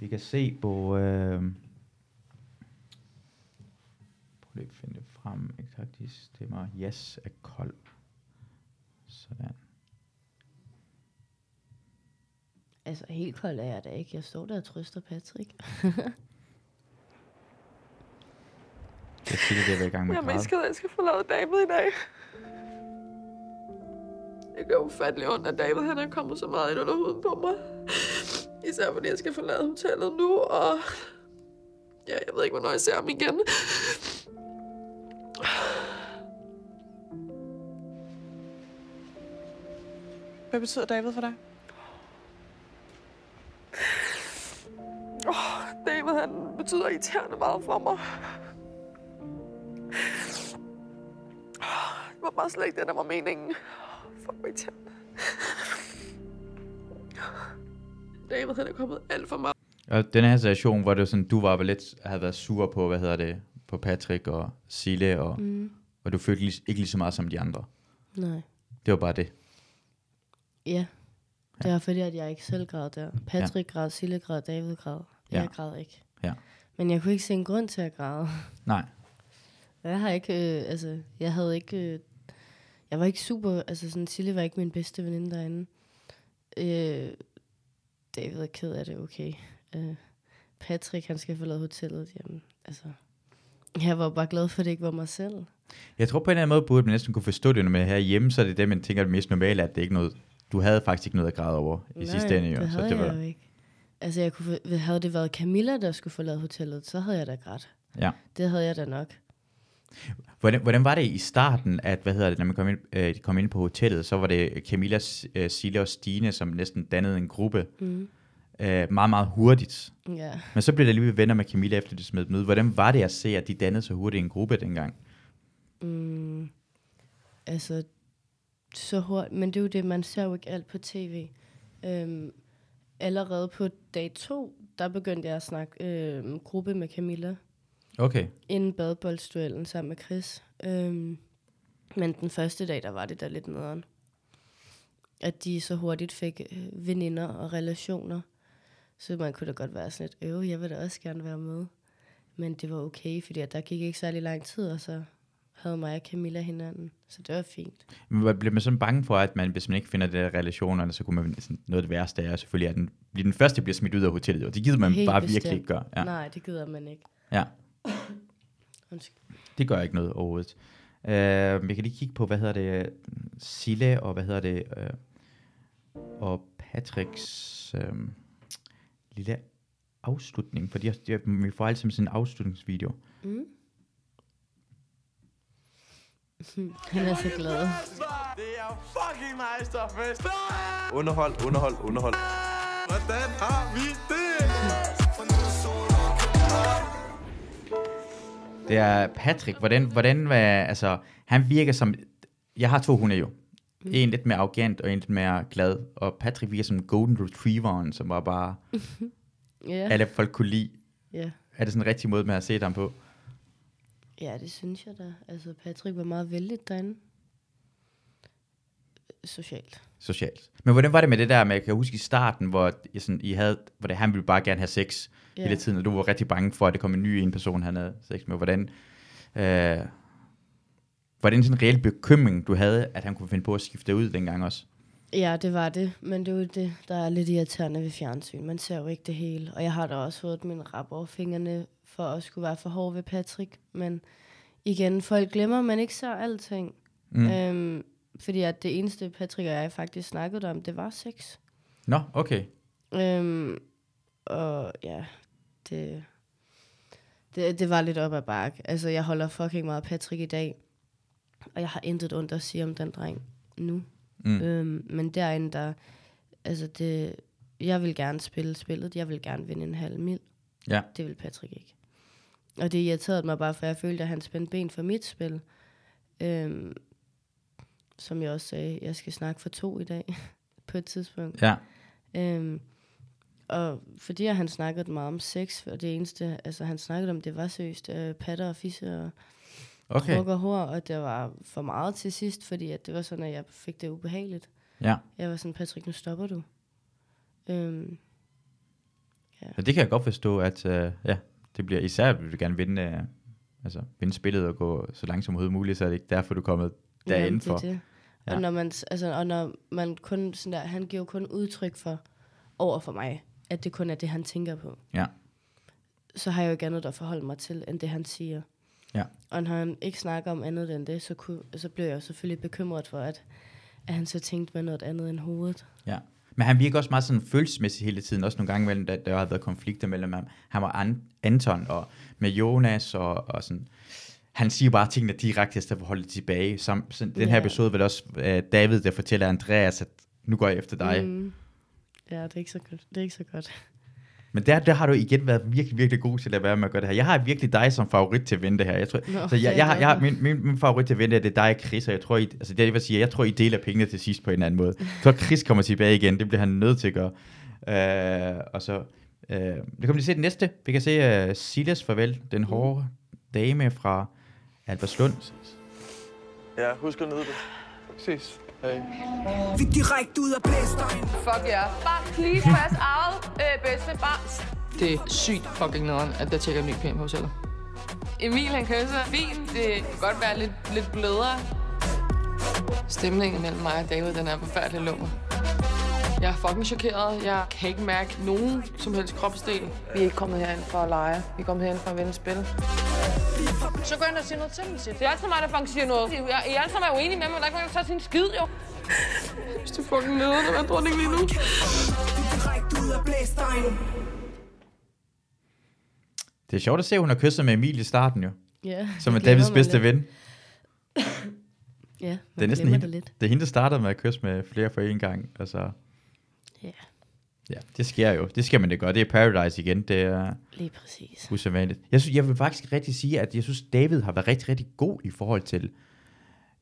vi kan se på... Uh, prøv lige at finde det frem. Exakt, de stemmer. Yes er kold. Sådan. Altså, helt kold er jeg da ikke. Jeg står der og trøster Patrick. Jeg siger, det er i gang med Jeg er mest græde. ked af, at jeg skal forlade David i dag. Det gør ufattelig ondt, at David han er kommet så meget ind under huden på mig. Især fordi jeg skal forlade hotellet nu, og... Ja, jeg ved ikke, hvornår jeg ser ham igen. Hvad betyder David for dig? Oh, David, han betyder irriterende meget for mig. Det var bare slet ikke det, der var meningen. Fuck, hvor irriterende. David, han er kommet alt for meget. Og den her situation, hvor det var sådan, du var vel lidt, havde været sur på, hvad hedder det, på Patrick og Sille, og, mm. og du følte lig, ikke lige så meget som de andre. Nej. Det var bare det. Ja. Det var fordi, at jeg ikke selv græd der. Patrick græd, Sille græd, David græd. Jeg Ja. græd ikke. Ja. Men jeg kunne ikke se en grund til at græde. Nej. Jeg har ikke, øh, altså, jeg havde ikke, øh, jeg var ikke super, altså sådan, Sille var ikke min bedste veninde derinde. Øh, David er ked af det, okay. Øh, Patrick, han skal forlade hotellet, jamen, altså, jeg var bare glad for, at det ikke var mig selv. Jeg tror på en eller anden måde, burde man næsten kunne forstå det, når man er herhjemme, så er det det, man tænker er det mest normale, at det ikke noget, du havde faktisk ikke noget at græde over i sidste ende. Jo, det så havde det var, jeg jo ikke. Altså, jeg kunne, havde det været Camilla, der skulle forlade hotellet, så havde jeg da grædt. Ja. Det havde jeg da nok. Hvordan, hvordan var det i starten, at, hvad hedder det, når man kom ind, øh, kom ind på hotellet, så var det Camilla, øh, Sille og Stine, som næsten dannede en gruppe Mm. øh, meget, meget hurtigt. Ja. Men så blev der alligevel venner med Camilla, efter de smed dem ud. Hvordan var det at se, at de dannede så hurtigt en gruppe dengang? Mm, altså, så hurtigt. Men det er jo det, man ser jo ikke alt på tv. Øhm, allerede på dag to, der begyndte jeg at snakke øhm, gruppe med Camilla. Okay. Inden badeboldsduellen sammen med Chris. Øhm, men den første dag, der var det der lidt nederen. At de så hurtigt fik øh, veninder og relationer. Så man kunne da godt være sådan lidt, øv, jeg vil da også gerne være med. Men det var okay, fordi der gik ikke særlig lang tid, og så havde mig og Camilla hinanden. Så det var fint. Men hvad- bliver man sådan bange for, at man, hvis man ikke finder det der relationerne, så kunne man sådan, noget af det værste er selvfølgelig, at den, den første bliver smidt ud af hotellet. Og det gider man Helt bare bestemt. virkelig ikke gøre. Ja. Nej, det gider man ikke. ja. Det gør ikke noget overhovedet. Uh, jeg kan lige kigge på, hvad hedder det, Sille og hvad hedder det, uh, og Patricks uh, lille afslutning, fordi jeg, jeg, vi får altid sådan en afslutningsvideo. Mm. Han er så glad. Det er fucking nice, der er fest. Underhold, underhold, underhold. Hvordan har vi det? Det er Patrick. Hvordan, hvordan var, altså, han virker som, jeg har to hunde jo. Mm. En lidt mere arrogant, og en lidt mere glad. Og Patrick virker som golden retrieveren, som var bare, Ja. alle folk kunne lide. ja. Er det sådan en rigtig måde, man har set ham på? Ja, det synes jeg da. Altså, Patrick var meget vældig derinde. Socialt. Socialt. Men hvordan var det med det der med, jeg kan huske i starten, hvor, I sådan, I havde, hvor det, han ville bare gerne have sex ja. hele tiden, og du var rigtig bange for, at det kom en ny en person, han havde sex med. Hvordan, øh, var det en sådan reel bekymring, du havde, at han kunne finde på at skifte ud dengang også? Ja, det var det. Men det er jo det, der er lidt irriterende ved fjernsyn. Man ser jo ikke det hele. Og jeg har da også fået min rap over fingrene for at skulle være for hård ved Patrick. Men igen, folk glemmer, man ikke ser alting. Mm. Øhm, fordi at det eneste, Patrick og jeg faktisk snakkede om, det var sex. Nå, okay. Øhm, og ja, det, det, det var lidt op ad bakke. Altså, jeg holder fucking meget af Patrick i dag. Og jeg har intet ondt at sige om den dreng nu. Mm. Øhm, men derinde, der... Altså, det, jeg vil gerne spille spillet. Jeg vil gerne vinde en halv mil. Ja. Det vil Patrick ikke. Og det irriterede mig bare, for jeg følte, at han spændte ben for mit spil. Øhm, som jeg også sagde, jeg skal snakke for to i dag på et tidspunkt. Ja. Øhm, og fordi han snakkede meget om sex, og det eneste, altså han snakkede om, det var seriøst øh, patter og fisse og Okay. og hår, og det var for meget til sidst, fordi at det var sådan, at jeg fik det ubehageligt. Ja. Jeg var sådan, Patrick, nu stopper du. Øhm, Så det kan jeg godt forstå, at øh, ja, det bliver især, vil du gerne vinde, øh, altså, vinde spillet og gå så langt som overhovedet muligt, så er det ikke derfor, du er kommet derinde er for. det. Ja. Og når man, altså, og når man kun sådan der, han giver kun udtryk for over for mig, at det kun er det, han tænker på, Ja. så har jeg jo ikke andet at forholde mig til, end det, han siger. Ja. Og når han ikke snakker om andet end det, så, kunne, så blev jeg jo selvfølgelig bekymret for, at, at han så tænkte med noget andet end hovedet. Ja. Men han virker også meget sådan følelsesmæssigt hele tiden, også nogle gange mellem, da der har været konflikter mellem ham, ham og An- Anton, og med Jonas, og, og sådan. Han siger bare tingene direkte, i stedet for at holde det tilbage. Som, sådan, den her Ja. episode vil også uh, David, der fortæller Andreas, at nu går jeg efter dig. Mm. Mm. Ja, det er ikke så godt. Det er ikke så godt. Men der, der har du igen været virkelig, virkelig god til at være med at gøre det her. Jeg har virkelig dig som favorit til at vinde det her. Jeg tror, Nå, så jeg, jeg, har, jeg har, min, min, min favorit til at vinde det, det er dig og Chris, og jeg tror, I, altså det, jeg vil sige, jeg tror, I deler pengene til sidst på en eller anden måde. Så Chris kommer tilbage igen, det bliver han nødt til at gøre. Uh, og så, uh, det kommer lige se det næste. Vi kan se uh, Silas farvel, den hårde dame fra Albertslund. Ja, husk at nyde det. Ses. Hey. Vi er direkte ud af blæsteren. Fuck ja. Bare please pas eget øh, bedste barn. Det er sygt fucking nederen, at der tjekker en ny pæn på hotellet. Emil, han kysser fint. Det kan godt være lidt, lidt blødere. Stemningen mellem mig og David, den er forfærdelig lummer. Jeg er fucking chokeret. Jeg kan ikke mærke nogen som helst kropsdel. Vi er ikke kommet herind for at lege. Vi er kommet herind for at vinde spil. Så gå ind og sige noget til mig, Det er altid mig, der fucking siger noget. I I er alle sammen er uenige med mig, men der er ikke nogen, der tager sin skid, jo. Hvis du fucking nederen at være dronning lige nu. Er. Det er sjovt at se, at hun har kysset med Emil i starten jo, Ja, som er Davids bedste lidt. ven. Ja, Det er næsten hende, det lidt. det er hende, der startede med at kysse med flere for en gang. Altså, Ja, ja, det sker jo. Det skal man det gøre. Det er Paradise igen. Det er lige præcis. usædvanligt. Jeg, synes, jeg vil faktisk rigtig sige, at jeg synes, David har været rigtig, rigtig god i forhold til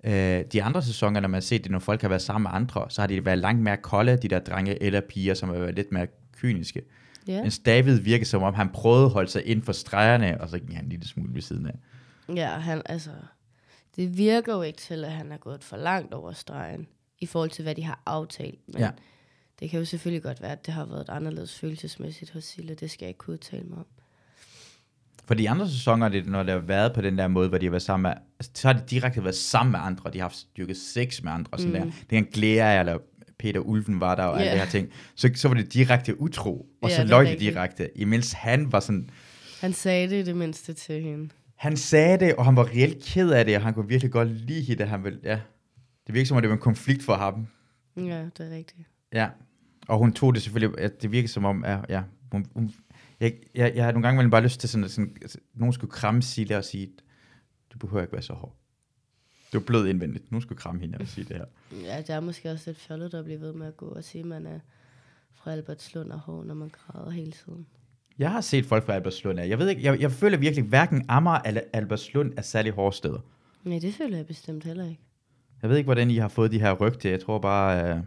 øh, de andre sæsoner, når man set det, når folk har været sammen med andre, så har de været langt mere kolde, de der drenge eller piger, som har været lidt mere kyniske. Ja. Mens David virker som om, han prøvede at holde sig inden for stregerne, og så gik han en lille smule ved siden af. Ja, han, altså, det virker jo ikke til, at han er gået for langt over stregen, i forhold til, hvad de har aftalt. Men Ja. Det kan jo selvfølgelig godt være, at det har været anderledes følelsesmæssigt hos Sille. Det skal jeg ikke kunne udtale mig om. For de andre sæsoner, det, når det har været på den der måde, hvor de har været sammen med, altså, så har de direkte været sammen med andre, de har haft styrket sex med andre, sådan Mm. der. Det kan Glea eller Peter Ulven var der, og yeah. alle de her ting. Så, så var det direkte utro, og Ja, så løg det direkte, imens han var sådan, Han sagde det i det mindste til hende. han sagde det, og han var reelt ked af det, og han kunne virkelig godt lide det, han ville, ja. Det virker som om, det var en konflikt for ham. Ja, det er rigtigt. Ja, og hun tog det selvfølgelig, at det virker som om, ja, ja hun, hun, jeg, jeg, jeg har nogle gange bare lyst til sådan, at sådan, altså, nogen skulle kramme Silla og sige, du behøver ikke være så hård. Du er blød indvendigt. Nu skulle kramme hende og sige det her. Ja, det er måske også lidt fjollet at blive ved med at gå og sige, at man er fra Albertslund og hård, når man græder hele tiden. Jeg har set folk fra Albertslund. Jeg ved ikke, jeg, jeg føler virkelig, hverken Amager eller Albertslund er særlig hårde steder. Nej, det føler jeg bestemt heller ikke. Jeg ved ikke, hvordan I har fået de her rygte. Jeg tror bare, øh,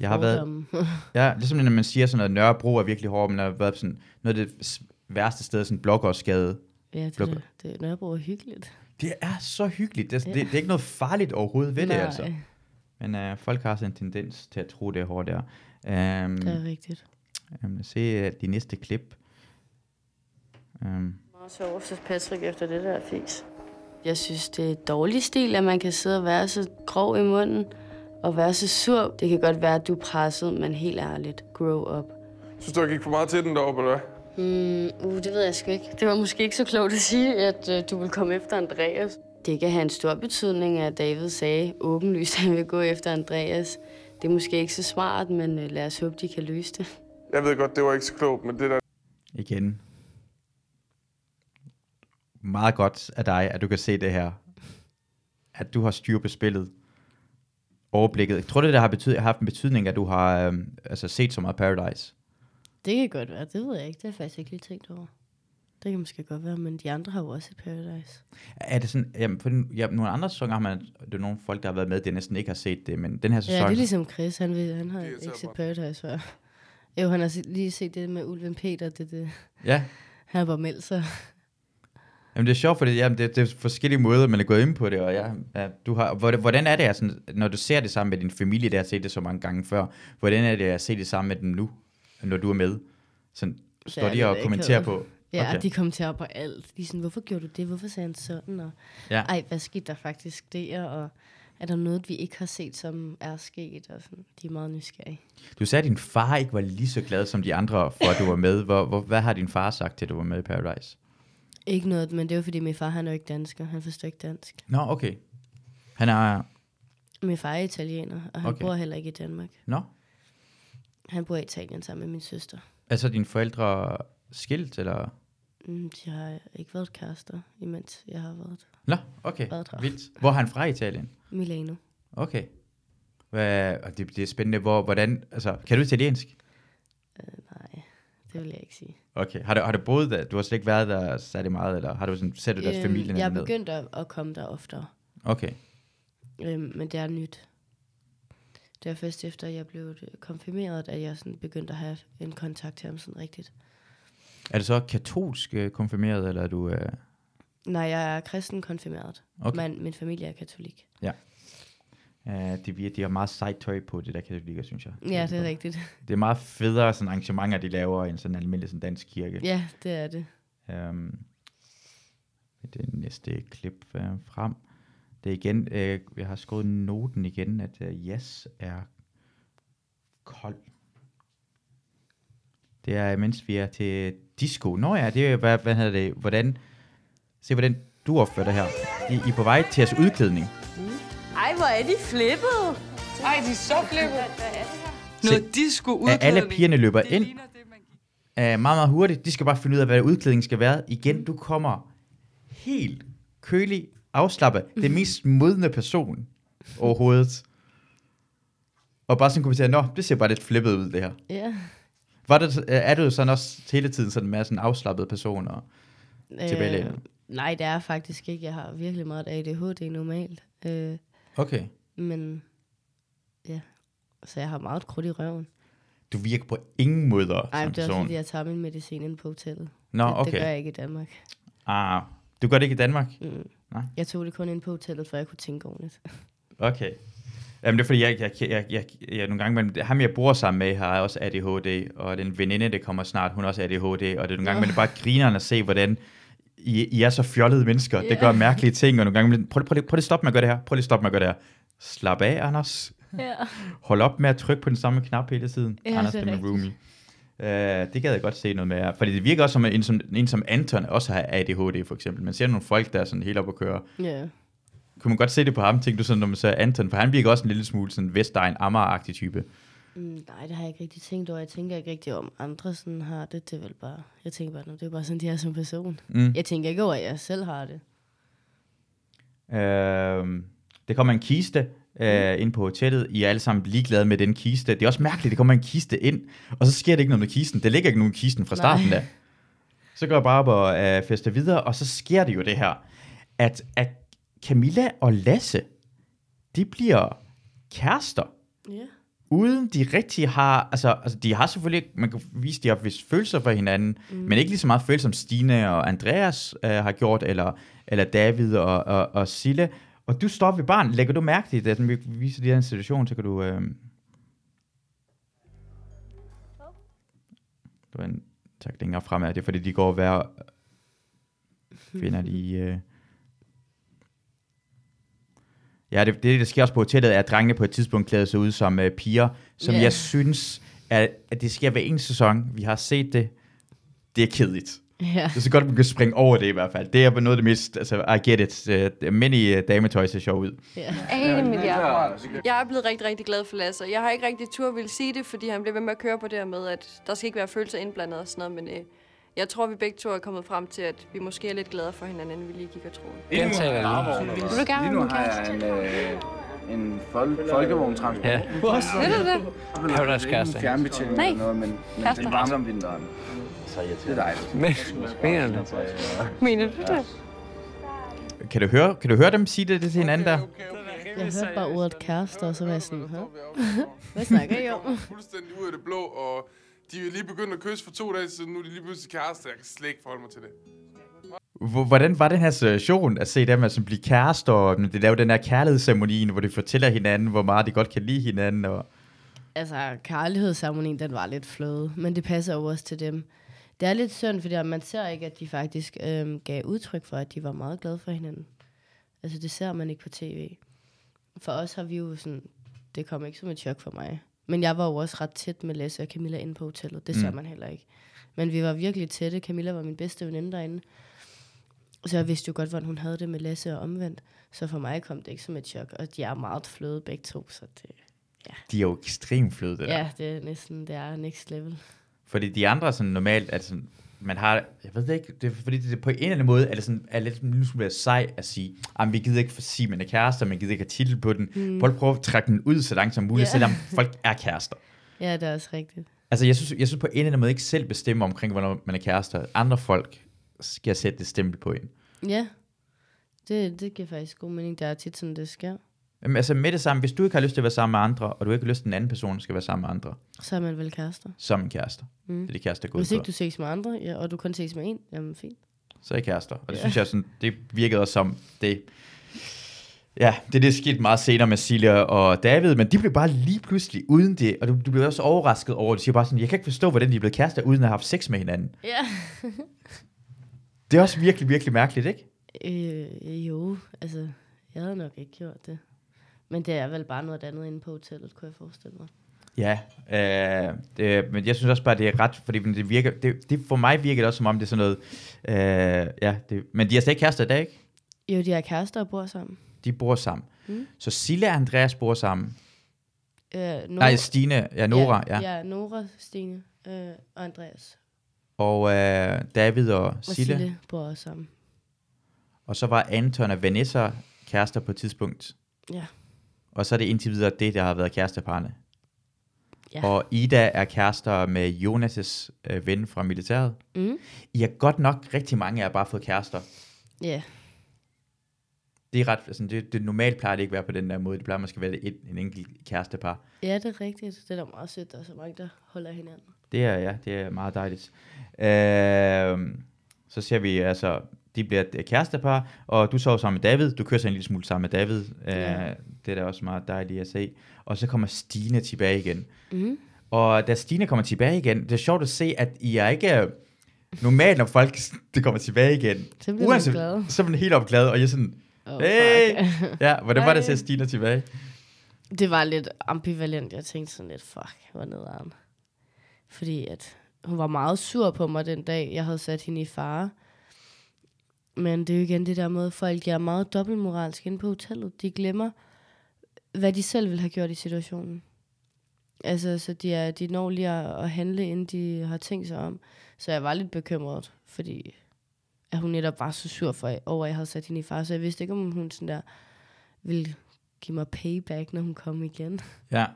jeg har været, Fordomme. ja, ligesom når man siger sådan noget, Nørrebro er virkelig hård, men der har været sådan, noget af det værste sted, sådan blokkersgade. ja, det, Lukker. det, det Nørrebro er hyggeligt. Det er så hyggeligt. Det, Ja. det, det er ikke noget farligt overhovedet ved Nej, det, altså. Men øh, folk har sådan en tendens til at tro, det er hårdt der. Um, det er rigtigt. um, se øh, de næste klip. Um, Meget sjovt til Patrick efter det der fis. Jeg synes, det er dårlig stil, at man kan sidde og være så grov i munden og være så sur. Det kan godt være, at du er presset, men helt ærligt, grow up. Synes du, jeg gik for meget til den deroppe, eller hvad? Mm, uh, det ved jeg sgu ikke. Det var måske ikke så klogt at sige, at uh, du vil komme efter Andreas. Det kan have en stor betydning, at David sagde åbenlyst, at han vil gå efter Andreas. Det er måske ikke så smart, men uh, lad os håbe, de kan løse det. Jeg ved godt, det var ikke så klogt, men det der... igen. Meget godt af dig, at du kan se det her. At du har styr på spillet. Overblikket. Jeg tror, det der har, betyd- har haft en betydning, at du har øhm, altså, set så meget Paradise. Det kan godt være, det ved jeg ikke. Det har jeg faktisk ikke lige tænkt over. Det kan måske godt være, men de andre har jo også et Paradise. Er det sådan, jamen, for ja, nogle andre sæsoner har man, det er nogle folk, der har været med, der næsten ikke har set det, men den her sæson, Ja, det er ligesom Chris. Han, vil, han har ikke set. Paradise før. Jo, han har lige set det med Ulven Peter. Det, det. ja, Han har bare meldt sig. Jamen, det er sjovt, fordi jamen, det, det er forskellige måder, man er gået ind på det, og ja, ja, du har, hvordan, er det, altså, når du ser det sammen med din familie, der har set det så mange gange før, hvordan er det at se det sammen med dem nu, når du er med? Sådan, står de og kommenterer på? Ja, Okay. okay. de kommenterer på alt. De er sådan, hvorfor gjorde du det? Hvorfor sagde han sådan? Og, Ja. Ej, hvad skete der faktisk der? Og er der noget, vi ikke har set, som er sket? Og sådan. De er meget nysgerrige. Du sagde, at din far ikke var lige så glad som de andre, for at du var med. Hvor, hvor, hvad har din far sagt til, at du var med i Paradise? Ikke noget, men det er jo fordi, min far han er jo ikke dansker. Han forstår ikke dansk. Nå, okay. Han er... Min far er italiener, og han Okay. bor heller ikke i Danmark. Nå, Han bor i Italien sammen med min søster. er så dine forældre skilt, eller... Mm, de har ikke været kærester, imens jeg har været Nå, okay. Været her. Vildt. Hvor er han fra i Italien? Milano. Okay. Hvad, og det, det er spændende, hvor, hvordan, altså, kan du italiensk? Nej, det vil jeg ikke sige. Okay. Har du, har du boet der? Du har slet ikke været der særlig meget, eller har du sådan, set du deres Øhm, familie jeg er ned? begyndt at, at komme der oftere, Okay. øhm, men det er nyt. Det er først efter, jeg blev øh, konfirmeret, at jeg sådan begyndte at have en kontakt til ham sådan rigtigt. Er du så katolsk øh, konfirmeret, eller er du... Øh... Nej, jeg er kristen konfirmeret, Okay. men min familie er katolik. Ja. Uh, de, de har meget sejt tøj på, det der katolikker, synes jeg. Ja, det er rigtigt. Det er meget federe sådan arrangementer, de laver, end sådan en almindelig sådan dansk kirke. Ja, det er det. Um, det næste klip uh, frem. Det er igen, uh, jeg har skrevet noten igen, at uh, yes er kold. Det er, mens vi er til disco. Nå ja, det er, hvad, hvad hedder det, hvordan, se hvordan du opfører dig her. I, I er på vej til jeres udklædning. Ej, hvor er de flippet. Ej, de er så flippet. Se, Noget disco at udklædning. alle pigerne løber ind uh, meget, meget hurtigt. De skal bare finde ud af, hvad udklædningen skal være. Igen, du kommer helt kølig, afslappet. Det mest modne person overhovedet. Og bare sådan kommentere, nå, det ser bare lidt flippet ud, det her. Ja. Var det, øh, er du sådan også hele tiden sådan mere sådan afslappet person og tilbagelænet? Øh, nej, det er faktisk ikke. Jeg har virkelig meget ADHD normalt. Øh, Okay. men ja, så jeg har meget krudt i røven. Du virker på ingen måder Ej, som det er også person. fordi, jeg tager min medicin inde på hotellet. Nå, det, okay. det gør jeg ikke i Danmark. Ah, du gør det ikke i Danmark? Mm. Nej. Jeg tog det kun ind på hotellet, for jeg kunne tænke ordentligt. Okay. Jamen det er fordi, jeg, jeg, jeg, jeg, jeg nogle gange, men ham jeg bor sammen med, har også ADHD, og den veninde, der kommer snart, hun har også ADHD, og det er nogle gange, det er bare grinerne at se, hvordan I, I er så fjollede mennesker. Det Ja. gør mærkelige ting, og nogle gange, prøv, prøv, prøv, prøv lige at stoppe med at gøre det her. Prøv lige at stoppe med at gøre det her. Slap af, Anders. Ja. Hold op med at trykke på den samme knap hele tiden. Ja, Anders, det er det min roomie. Uh, det gad jeg godt se noget med. Fordi det virker også som en, som en som Anton også har ADHD for eksempel. Man ser nogle folk, der er sådan helt op at køre. Ja. Kunne man godt se det på ham, tænkte du sådan, når man ser Anton, for han virker også en lille smule sådan Vestegn Amager-agtig type. Mm, nej, det har jeg ikke rigtig tænkt over. Jeg tænker ikke rigtig om andre sådan har det. Det er vel bare, jeg tænker bare, "Nå, det er bare sådan, de er som person. Mm. Jeg tænker ikke over, at jeg selv har det. Øh, der kommer en kiste øh, ind på hotellet. I er alle sammen ligeglade med den kiste. Det er også mærkeligt, der kommer en kiste ind, og så sker det ikke noget med kisten. Der ligger ikke nogen kisten fra starten Nej. af. Så går jeg bare op og øh, fester videre, og så sker det jo det her, at, at Camilla og Lasse, de bliver kærester. Ja. Uden de rigtig har, altså, altså de har selvfølgelig, man kan vise, de har vist følelser for hinanden, mm. men ikke lige så meget følelser, som Stine og Andreas øh, har gjort, eller, eller David og, og, og Sille. Og du står ved barn, lægger du mærke til det, at vi viser de her institution, så kan du... Øh... Det var en tak længere fremad, det er fordi, de går hver... Finder de... Øh... Ja, det, det, der sker også på hotellet, er, at drengene på et tidspunkt klæder sig ud som øh, piger, som Ja. jeg synes, at, at det sker hver en sæson. Vi har set det. Det er kedeligt. Ja. Det er så godt, at man kan springe over det i hvert fald. Det er noget af det mest, altså, I get it. Uh, many uh, dametøj ser sjov ud. Ja. Jeg er blevet rigtig, rigtig glad for Lasse. Jeg har ikke rigtig tur ville sige det, fordi han blev ved med at køre på det her med, at der skal ikke være følelser indblandet og sådan noget, men øh, jeg tror, vi begge to er kommet frem til, at vi måske er lidt glade for hinanden, end vi lige gik og troede. Gentag det lige. Vil du gerne Lige nu have har jeg en, øh, en fol- folkevogntransport. Ja. Vil du det? Jeg du deres kæreste? en fjernbetjening Nej. eller noget, men, men Kæreste. den varmer om vinteren. Det er dejligt. Men, mener du? Mener du det? Kan du høre, kan du høre dem sige det, det til hinanden der? Jeg hørte bare ordet kæreste, og så var jeg sådan, Hæ? hvad snakker I om? Fuldstændig ud af det blå, og de er lige begyndt at kysse for to dage siden, nu er de lige pludselig kærester. Jeg kan slet ikke forholde mig til det. Hvor- Hvordan var den her situation at se dem altså blive kærester, og de laver den her kærlighedsceremoni, hvor de fortæller hinanden, hvor meget de godt kan lide hinanden? Og... Altså, kærlighedsceremonien, den var lidt fløde, men det passer jo også til dem. Det er lidt synd, fordi man ser ikke, at de faktisk øhm, gav udtryk for, at de var meget glade for hinanden. Altså, det ser man ikke på tv. For os har vi jo sådan, det kom ikke som et chok for mig. Men jeg var jo også ret tæt med Lasse og Camilla inde på hotellet. Det ser Mm. man heller ikke. Men vi var virkelig tætte. Camilla var min bedste veninde derinde. Så jeg vidste jo godt, hvordan hun havde det med Lasse og omvendt. Så for mig kom det ikke som et chok. Og de er meget fløde begge to, så det, De er jo ekstremt fløde, det der. ja, det er næsten, det er next level. Fordi de andre sådan normalt, sådan, man har, jeg ved det ikke, det er, fordi det på en eller anden måde, er det sådan, er lidt en lille smule sej at sige, at vi gider ikke for sige, at man er kærester, man gider ikke have titel på den. Mm. Folk prøver at trække den ud så langt som muligt, Ja. selvom folk er kærester. Ja, det er også rigtigt. Altså, jeg synes, jeg synes på en eller anden måde ikke selv bestemme omkring, hvornår man er kærester. Andre folk skal sætte det stempel på en. Ja, det, det giver faktisk god mening. Det er tit sådan, det sker. Jamen, altså med det samme, hvis du ikke har lyst til at være sammen med andre, og du ikke har lyst til, at den anden person skal være sammen med andre, Så er man vel kærester. som en kærester. Mm. Det er det kærester går Hvis ikke du ses med andre, ja, og du kun ses med en, jamen fint. Så er I kærester. Og det Ja. synes jeg sådan, det virkede også som det. Ja, det er det sket meget senere med Silja og David, men de blev bare lige pludselig uden det, og du, du blev også overrasket over, det. du siger bare sådan, jeg kan ikke forstå, hvordan de er blevet kærester, uden at have haft sex med hinanden. Ja. Det er også virkelig, virkelig mærkeligt, ikke? øh, jo, altså, jeg havde nok ikke gjort det. Men det er vel bare noget andet inde på hotellet, kunne jeg forestille mig. Ja, øh, det, men jeg synes også bare, det er ret, fordi det virker, det, det for mig virker det også som om, det er sådan noget, øh, ja, det, men de er slet ikke kærester i dag, ikke? Jo, de er kærester og bor sammen. De bor sammen. Mm. Så Silla og Andreas bor sammen. Øh, Nora, Nej, Stine, ja, Nora, ja. Ja, Nora, Stine øh, og Andreas. Og øh, David og Og Sille. Sille bor også sammen. Og så var Anton og Vanessa kærester på et tidspunkt. Ja. Og så er det indtil videre det, der har været kæresteparne. Ja. Og Ida er kærester med Jonas' øh, ven fra militæret. Mm. I har godt nok rigtig mange af jer bare fået kærester. Ja, Det er ret, altså det, det normalt plejer det ikke at være på den der måde. Det plejer måske at være et, en enkelt kærestepar. ja, det er rigtigt. Det er da meget sødt, der er så mange, der holder hinanden. Det er, ja, det er meget dejligt. Øh, så ser vi, altså, de bliver et kærestepar, og du sover sammen med David. Du kører så en lille smule sammen med David. Ja. Øh, det er da også meget dejligt at se. Og så kommer Stine tilbage igen. Mhm. Og da Stine kommer tilbage igen, det er sjovt at se, at I er ikke øh, normalt, når folk det kommer tilbage igen. Så bliver man glad. Så er man helt opglad, og jeg er sådan, Oh, hey! fuck. ja, hvordan var det at se Stine tilbage? Det var lidt ambivalent. Jeg tænkte sådan lidt, fuck, hvor nederen. Fordi at hun var meget sur på mig den dag, jeg havde sat hende i fare. Men det er jo igen det der med, at folk er meget dobbeltmoralsk inde på hotellet. De glemmer, hvad de selv ville have gjort i situationen. Altså, så de, er, de når lige at, at handle, inden de har tænkt sig om. Så jeg var lidt bekymret, fordi at hun netop var så sur for, over, at jeg havde sat hende i fare. Så jeg vidste ikke, om hun sådan der ville give mig payback, når hun kom igen. Ja.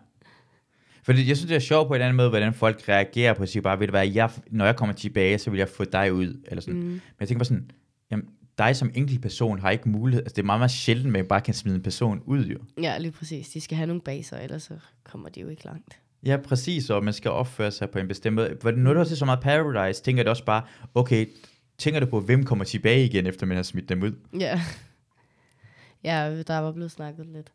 Fordi jeg synes, det er sjovt på en anden måde, hvordan folk reagerer på at sige bare, ved du hvad, jeg, når jeg kommer tilbage, så vil jeg få dig ud. Eller sådan. Mm. Men jeg tænker bare sådan, dig som enkelt person har ikke mulighed, altså det er meget, meget sjældent, at man bare kan smide en person ud jo. Ja, lige præcis. De skal have nogle baser, ellers så kommer de jo ikke langt. Ja, præcis, og man skal opføre sig på en bestemt måde. Når du har set så meget Paradise, tænker du også bare, okay, tænker du på, hvem kommer tilbage igen, efter man har smidt dem ud? Ja. Ja, der var blevet snakket lidt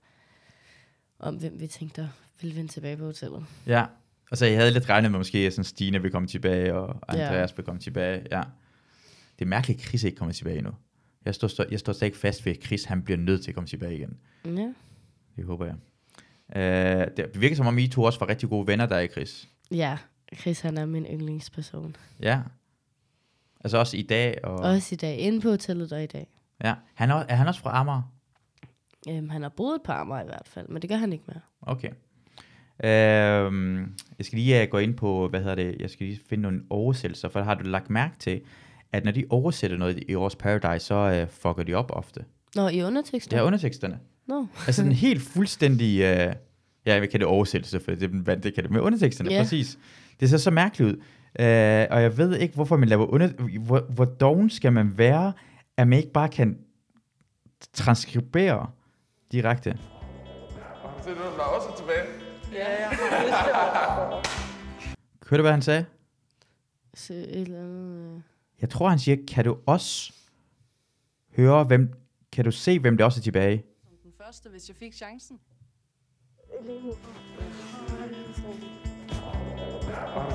om, hvem vi tænkte, ville vende tilbage på hotellet. Ja, og så jeg havde lidt regnet med, måske sådan Stine vil komme tilbage, og Ja. Andreas vil komme tilbage, ja. Det er mærkeligt, at Chris ikke kommer tilbage nu. Jeg står, står- jeg står stadig fast ved, at Chris han bliver nødt til at komme tilbage igen. Ja. Det håber jeg. Uh, det virker som om, I to også var rigtig gode venner der, ikke Chris? Ja, Chris han er min yndlingsperson. Ja. Altså også i dag. Og, Også i dag. Inde på hotellet og i dag. Ja. Han er, er han også fra Amager? Øhm, han har boet på Amager i hvert fald, men det gør han ikke mere. Okay. Øhm, jeg skal lige uh, gå ind på, hvad hedder det, jeg skal lige finde nogle oversættelser, for har du lagt mærke til, at når de oversætter noget i Års Paradise, så uh, fucker de op ofte. Nå, i undertekster? Ja, underteksterne. Nå. altså den helt fuldstændig, uh, ja, jeg kan det oversættelse, for det, det, det kan det med underteksterne, Ja. præcis. Det ser så mærkeligt ud. Uh, og jeg ved ikke, hvorfor man laver under, hvor, hvor doven skal man være, at man ikke bare kan transkribere direkte. Se, du er også tilbage. Ja, har Hørte du, hvad han sagde? Så et eller andet... Jeg tror, han siger, kan du også høre, hvem, kan du se, hvem der også er tilbage? Den første, hvis jeg fik chancen.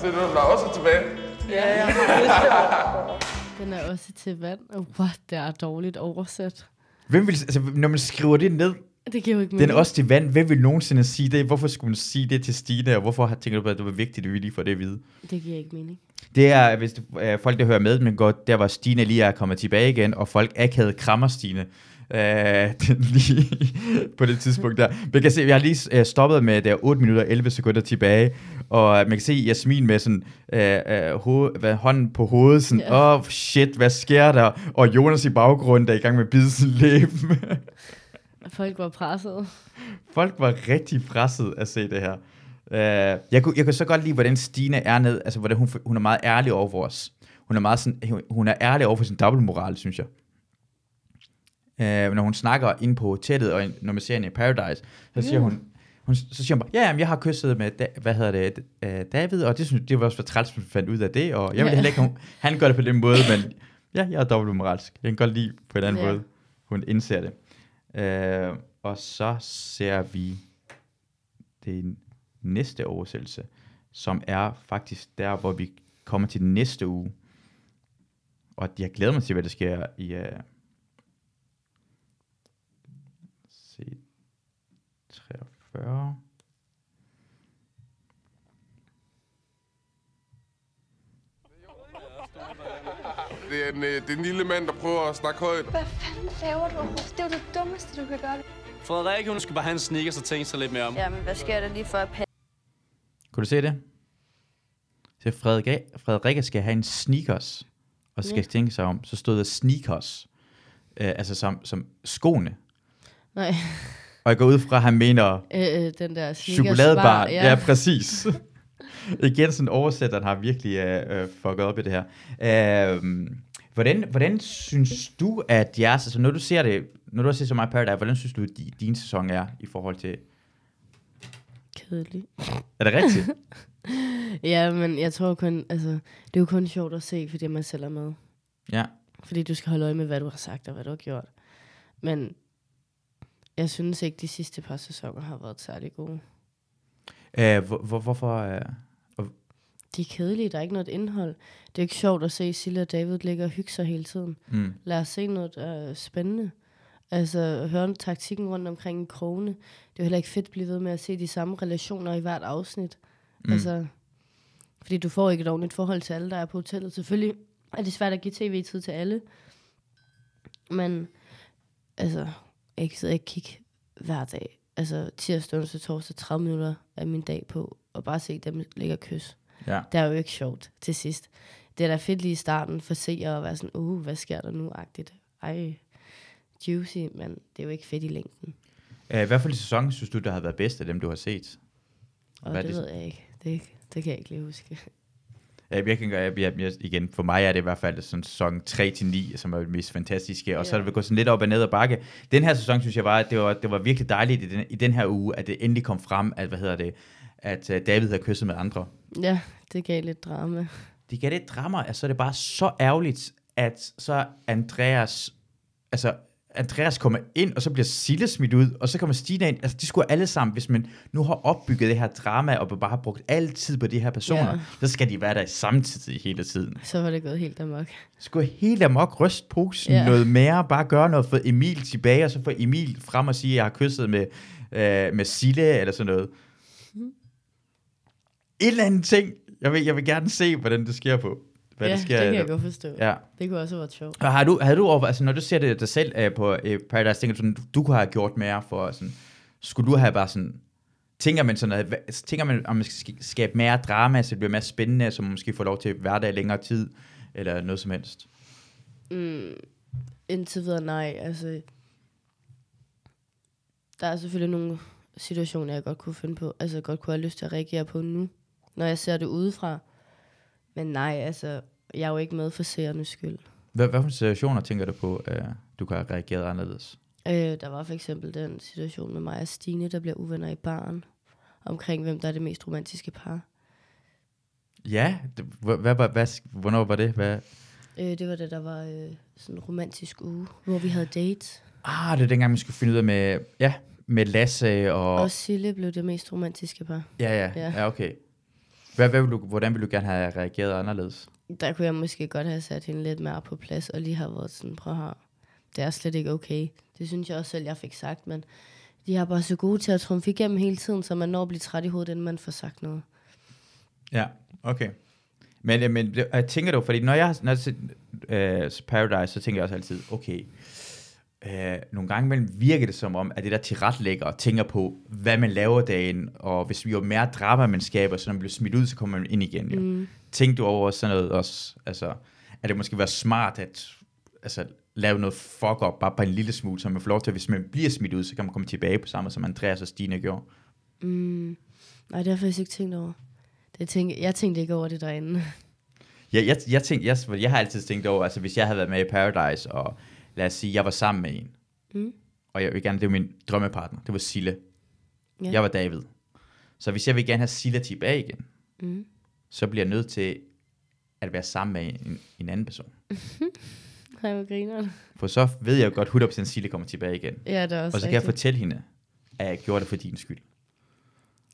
Se, du er også tilbage. Ja, har Den er også til vand. Oh, what, det er dårligt oversat. Hvem vil, altså, når man skriver det ned, Det giver jo ikke Den er mening. også til vand. Hvem vil nogensinde sige det? Hvorfor skulle man sige det til Stine? Og hvorfor har- tænker du på, at det var vigtigt, at vi lige får det at vide? Det giver ikke mening. Det er, hvis det, øh, folk, der hører med, men godt, der var Stine lige er kommet tilbage igen, og folk akavet krammer Stine. Øh, lige på det tidspunkt der. Man kan se, jeg har lige øh, stoppet med, der er 8 minutter og 11 sekunder tilbage, og man kan se Jasmin med sådan, øh, øh, hoved, hvad, hånden på hovedet, sådan, åh Ja. oh, shit, hvad sker der? Og Jonas i baggrunden, der er i gang med at bide sin læbe. Folk var presset. Folk var rigtig presset at se det her. Uh, jeg, kunne, jeg kunne så godt lide, hvordan Stine er ned, altså hvordan hun, hun er meget ærlig over for os. Hun er, meget sådan, hun- er ærlig over for sin dobbeltmoral, synes jeg. Uh, når hun snakker ind på hotellet, og når man ser hende i Paradise, så siger Ja. hun, hun, så siger hun bare, ja, jamen, jeg har kysset med, da, hvad hedder det, uh, David, og det, synes, det var også for træls, at fandt ud af det, og jeg vil Ja. heller ikke, hun, han gør det på den måde, men ja, jeg er dobbeltmoralsk. Jeg kan godt lide på en anden Ja. måde, hun indser det. Uh, og så ser vi det næste oversættelse, som er faktisk der, hvor vi kommer til næste uge. Og jeg glæder mig til, hvad der sker i... Uh, se, 43. Det er, en, øh, det er en lille mand, der prøver at snakke højt. Hvad fanden laver du? Det er jo det dummeste, du kan gøre. Frederik, hun skal bare have en sneakers og tænke sig lidt mere om. Jamen, hvad sker der lige for at? Kunne du se det? Så Frederik, Frederikke skal have en sneakers, og skal Ja. tænke sig om. Så stod der sneakers, øh, altså som, som skoene. Nej, Og jeg går ud fra, at han mener øh, øh, den der chokoladebar. Ja, ja præcis. Igen, sådan oversætteren har virkelig øh, øh, fucket op i det her. Øh, hvordan, hvordan synes du, at jeres, altså når du ser det, når du har set så meget Paradise, hvordan synes du, at di- din sæson er i forhold til, Kedelig. er det rigtigt? ja, men jeg tror kun, altså, det er jo kun sjovt at se, fordi man selv er med. ja. Fordi du skal holde øje med, hvad du har sagt og hvad du har gjort. Men jeg synes ikke, de sidste par sæsoner har været særlig gode. Øh, hvor, hvor, hvorfor? Øh, De er kedelige, der er ikke noget indhold. Det er ikke sjovt at se Silla og David ligge og hygge sig hele tiden. Mm. Lad os se noget er spændende. Altså, høre om taktikken rundt omkring i krogene. Det er jo heller ikke fedt at blive ved med at se de samme relationer i hvert afsnit. Mm. Altså, fordi du får ikke et ordentligt forhold til alle, der er på hotellet. Selvfølgelig er det svært at give tv-tid til alle. Men, altså, jeg sidder ikke kigge hver dag. Altså, tirsdag, onsdag, torsdag, 30 minutter af min dag på, og bare se dem ligge og kysse. Ja. Det er jo ikke sjovt til sidst. Det er da fedt lige i starten for seere at være sådan, uh, hvad sker der nu, agtigt. Ej, juicy, men det er jo ikke fedt i længden. Øh, hvad for en sæson synes du, der har været bedst af dem, du har set? Og er det, det ved jeg ikke. Det, det kan jeg ikke lige huske. Ja, jeg kan gøre, jeg, jeg, igen, for mig er det i hvert fald sådan sæson 3-9, som er det mest fantastiske, og så er det gået sådan lidt op og ned ad bakke. Den her sæson, synes jeg var, at det var, det var virkelig dejligt i den, i den her uge, at det endelig kom frem, at, hvad hedder det, at uh, David havde kysset med andre. Ja, det gav lidt drama. Det gav lidt drama, altså det er bare så ærgerligt, at så Andreas, altså Andreas kommer ind, og så bliver Sille smidt ud, og så kommer Stina ind. Altså, de skulle alle sammen, hvis man nu har opbygget det her drama, og bare har brugt al tid på de her personer, Ja. så skal de være der samtidig hele tiden. Så var det gået helt amok. Skulle helt amok ryste posen Ja. noget mere, bare gøre noget, få Emil tilbage, og så få Emil frem og sige, at jeg har kysset med, øh, med Sille, eller sådan noget. Et eller andet ting. Jeg vil, jeg vil gerne se, hvordan det sker på. Hvad ja, der sker, det kan jeg godt forstå. Ja. Det kunne også have været sjovt. Og har du, havde du over, altså når du ser det dig selv uh, på uh, Paradise, tænker du sådan, du, du kunne have gjort mere for sådan, skulle du have bare sådan, tænker man sådan, at, hvad- tænker man, om man skal skabe mere drama, så det bliver mere spændende, så man måske får lov til i længere tid, eller noget som helst? Mm, indtil videre nej. Altså, der er selvfølgelig nogle situationer, jeg godt kunne finde på, altså godt kunne have lyst til at reagere på nu, når jeg ser det udefra. Men nej, altså, jeg er jo ikke med for seernes skyld. Hvad, hvad for situationer tænker du på, uh, du kan have reageret anderledes? Øh, der var for eksempel den situation med mig og Stine, der bliver uvenner i baren, omkring hvem der er det mest romantiske par. Ja, det, hvad, hvad, hvad, hvad, hvornår var det? Hvad? Øh, det var det, der var øh, sådan en romantisk uge, hvor vi havde dates. Ah, det er dengang, man skulle finde ud af med, ja, med Lasse og... Og Sille blev det mest romantiske par. Ja, ja, ja, ja okay. Hvad, hvad vil du, hvordan vil du gerne have reageret anderledes? Der kunne jeg måske godt have sat hende lidt mere på plads, og lige have været sådan, prøv her, det er slet ikke okay. Det synes jeg også selv, jeg fik sagt, men De er bare så gode til at trumfe igennem hele tiden, så man når at blive træt i hovedet, inden man får sagt noget. Ja, okay. Men, men det- jeg tænker du, fordi når jeg, når jeg ser øh, Paradise, så tænker jeg også altid, okay, øh, nogle gange imellem virker det som om, at det der tilretlægger og tænker på, hvad man laver dagen, og hvis vi jo mere drama, man skaber, så når man bliver smidt ud, så kommer man ind igen. Ja. Mm. Tænk du over sådan noget også, altså, at det måske være smart at altså, lave noget fuck up, bare på en lille smule, så man får lov til, at hvis man bliver smidt ud, så kan man komme tilbage på samme, som Andreas og Stine gjorde. Mm. Nej, det har jeg faktisk ikke tænkt over. Det tænk, jeg tænkte ikke over det derinde. Ja, jeg, jeg, tænkte, jeg, jeg har altid tænkt over, altså hvis jeg havde været med i Paradise, og lad os sige, jeg var sammen med en, Mm. og jeg vil gerne, det var min drømmepartner, det var Sille. Ja. Jeg var David. Så hvis jeg vil gerne have Sille tilbage igen, Mm. så bliver jeg nødt til at være sammen med en, en anden person. Nej, griner For så ved jeg jo godt, 100% at Sille kommer tilbage igen. Ja, det er også Og så kan jeg fortælle hende, at jeg gjorde det for din skyld.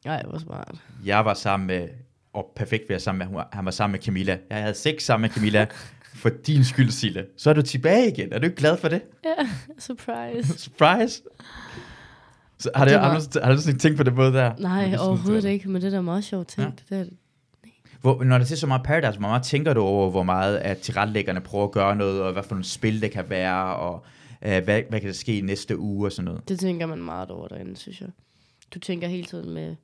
Nej, hvor smart. Jeg var sammen med, og perfekt ved at sammen med, han var sammen med Camilla. Jeg havde sex sammen med Camilla, for din skyld, Sille. Så er du tilbage igen. Er du ikke glad for det? Ja, surprise. Surprise. Så har, det, Det har, var- du, har du sådan tænkt på det måde der? Nej, det er sådan, overhovedet så- ikke, men det er da meget sjovt tænkt. Ja. Det er, Hvor, når det er så meget Paradise, hvor meget tænker du over, hvor meget at tilrettelæggerne prøver at gøre noget, og hvad for nogle spil det kan være, og øh, hvad, hvad kan der ske i næste uge og sådan noget? det tænker man meget over derinde, synes jeg. Du tænker hele tiden med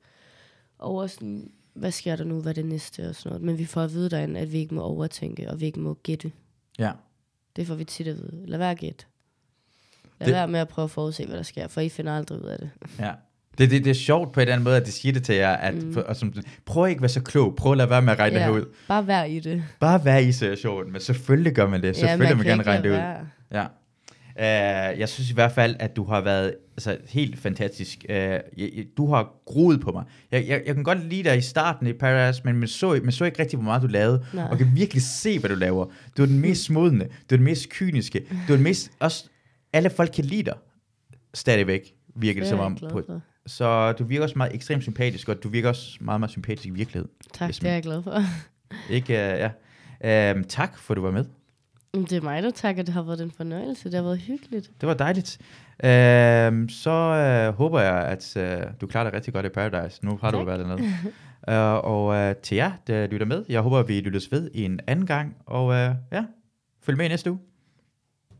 over sådan, hvad sker der nu, hvad er det næste og sådan noget. Men vi får at vide derinde, at vi ikke må overtænke, og vi ikke må gætte. Ja. Det får vi tit at vide. Lad være at gætte. Lad Det- være med at prøve at forudse, hvad der sker, for I finder aldrig ud af det. Ja. Det, det, det er sjovt på en eller anden måde, at det siger det til jer, at mm. for, og som, prøv ikke at være så klog, prøv at lade være med at regne det her ud. Bare vær i det. Bare være i situationen, men selvfølgelig gør man det. Selvfølgelig man vil man gerne regne det ud. Ja. Uh, jeg synes i hvert fald, at du har været altså, helt fantastisk. Uh, jeg, jeg- du har groet på mig. Jeg, jeg, jeg kan godt lide dig i starten i Paradise, men man så, man så ikke rigtig, hvor meget du lavede. Nej. Og kan virkelig se, hvad du laver. Du er den mest smodende. Du er den mest kyniske. Du er den mest... Også, alle folk kan lide dig. Stadigvæk virker det Det som om. På, så du virker også meget ekstremt sympatisk, og du virker også meget, meget sympatisk i virkeligheden. Tak, det er jeg glad for. Ikke, uh, ja. Uh, tak for, at du var med. Det er mig, der takker. Det har været en fornøjelse. Det har været hyggeligt. Det var dejligt. Øhm, så øh, håber jeg, at øh, du klarer dig rigtig godt i Paradise. Nu har du Tak. været dernede. øh, og øh, til jer, der lytter med, jeg håber, vi lyttes ved en anden gang. Og øh, ja, følg med i næste uge.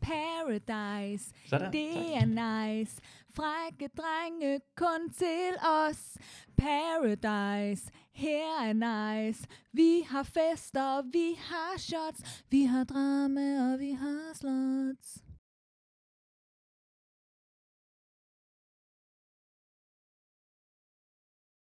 Paradise, Sådan, det er nice. Frække drenge kun til os. Paradise, her er nice. Vi har fester, vi har shots. Vi har drama, og vi har slots.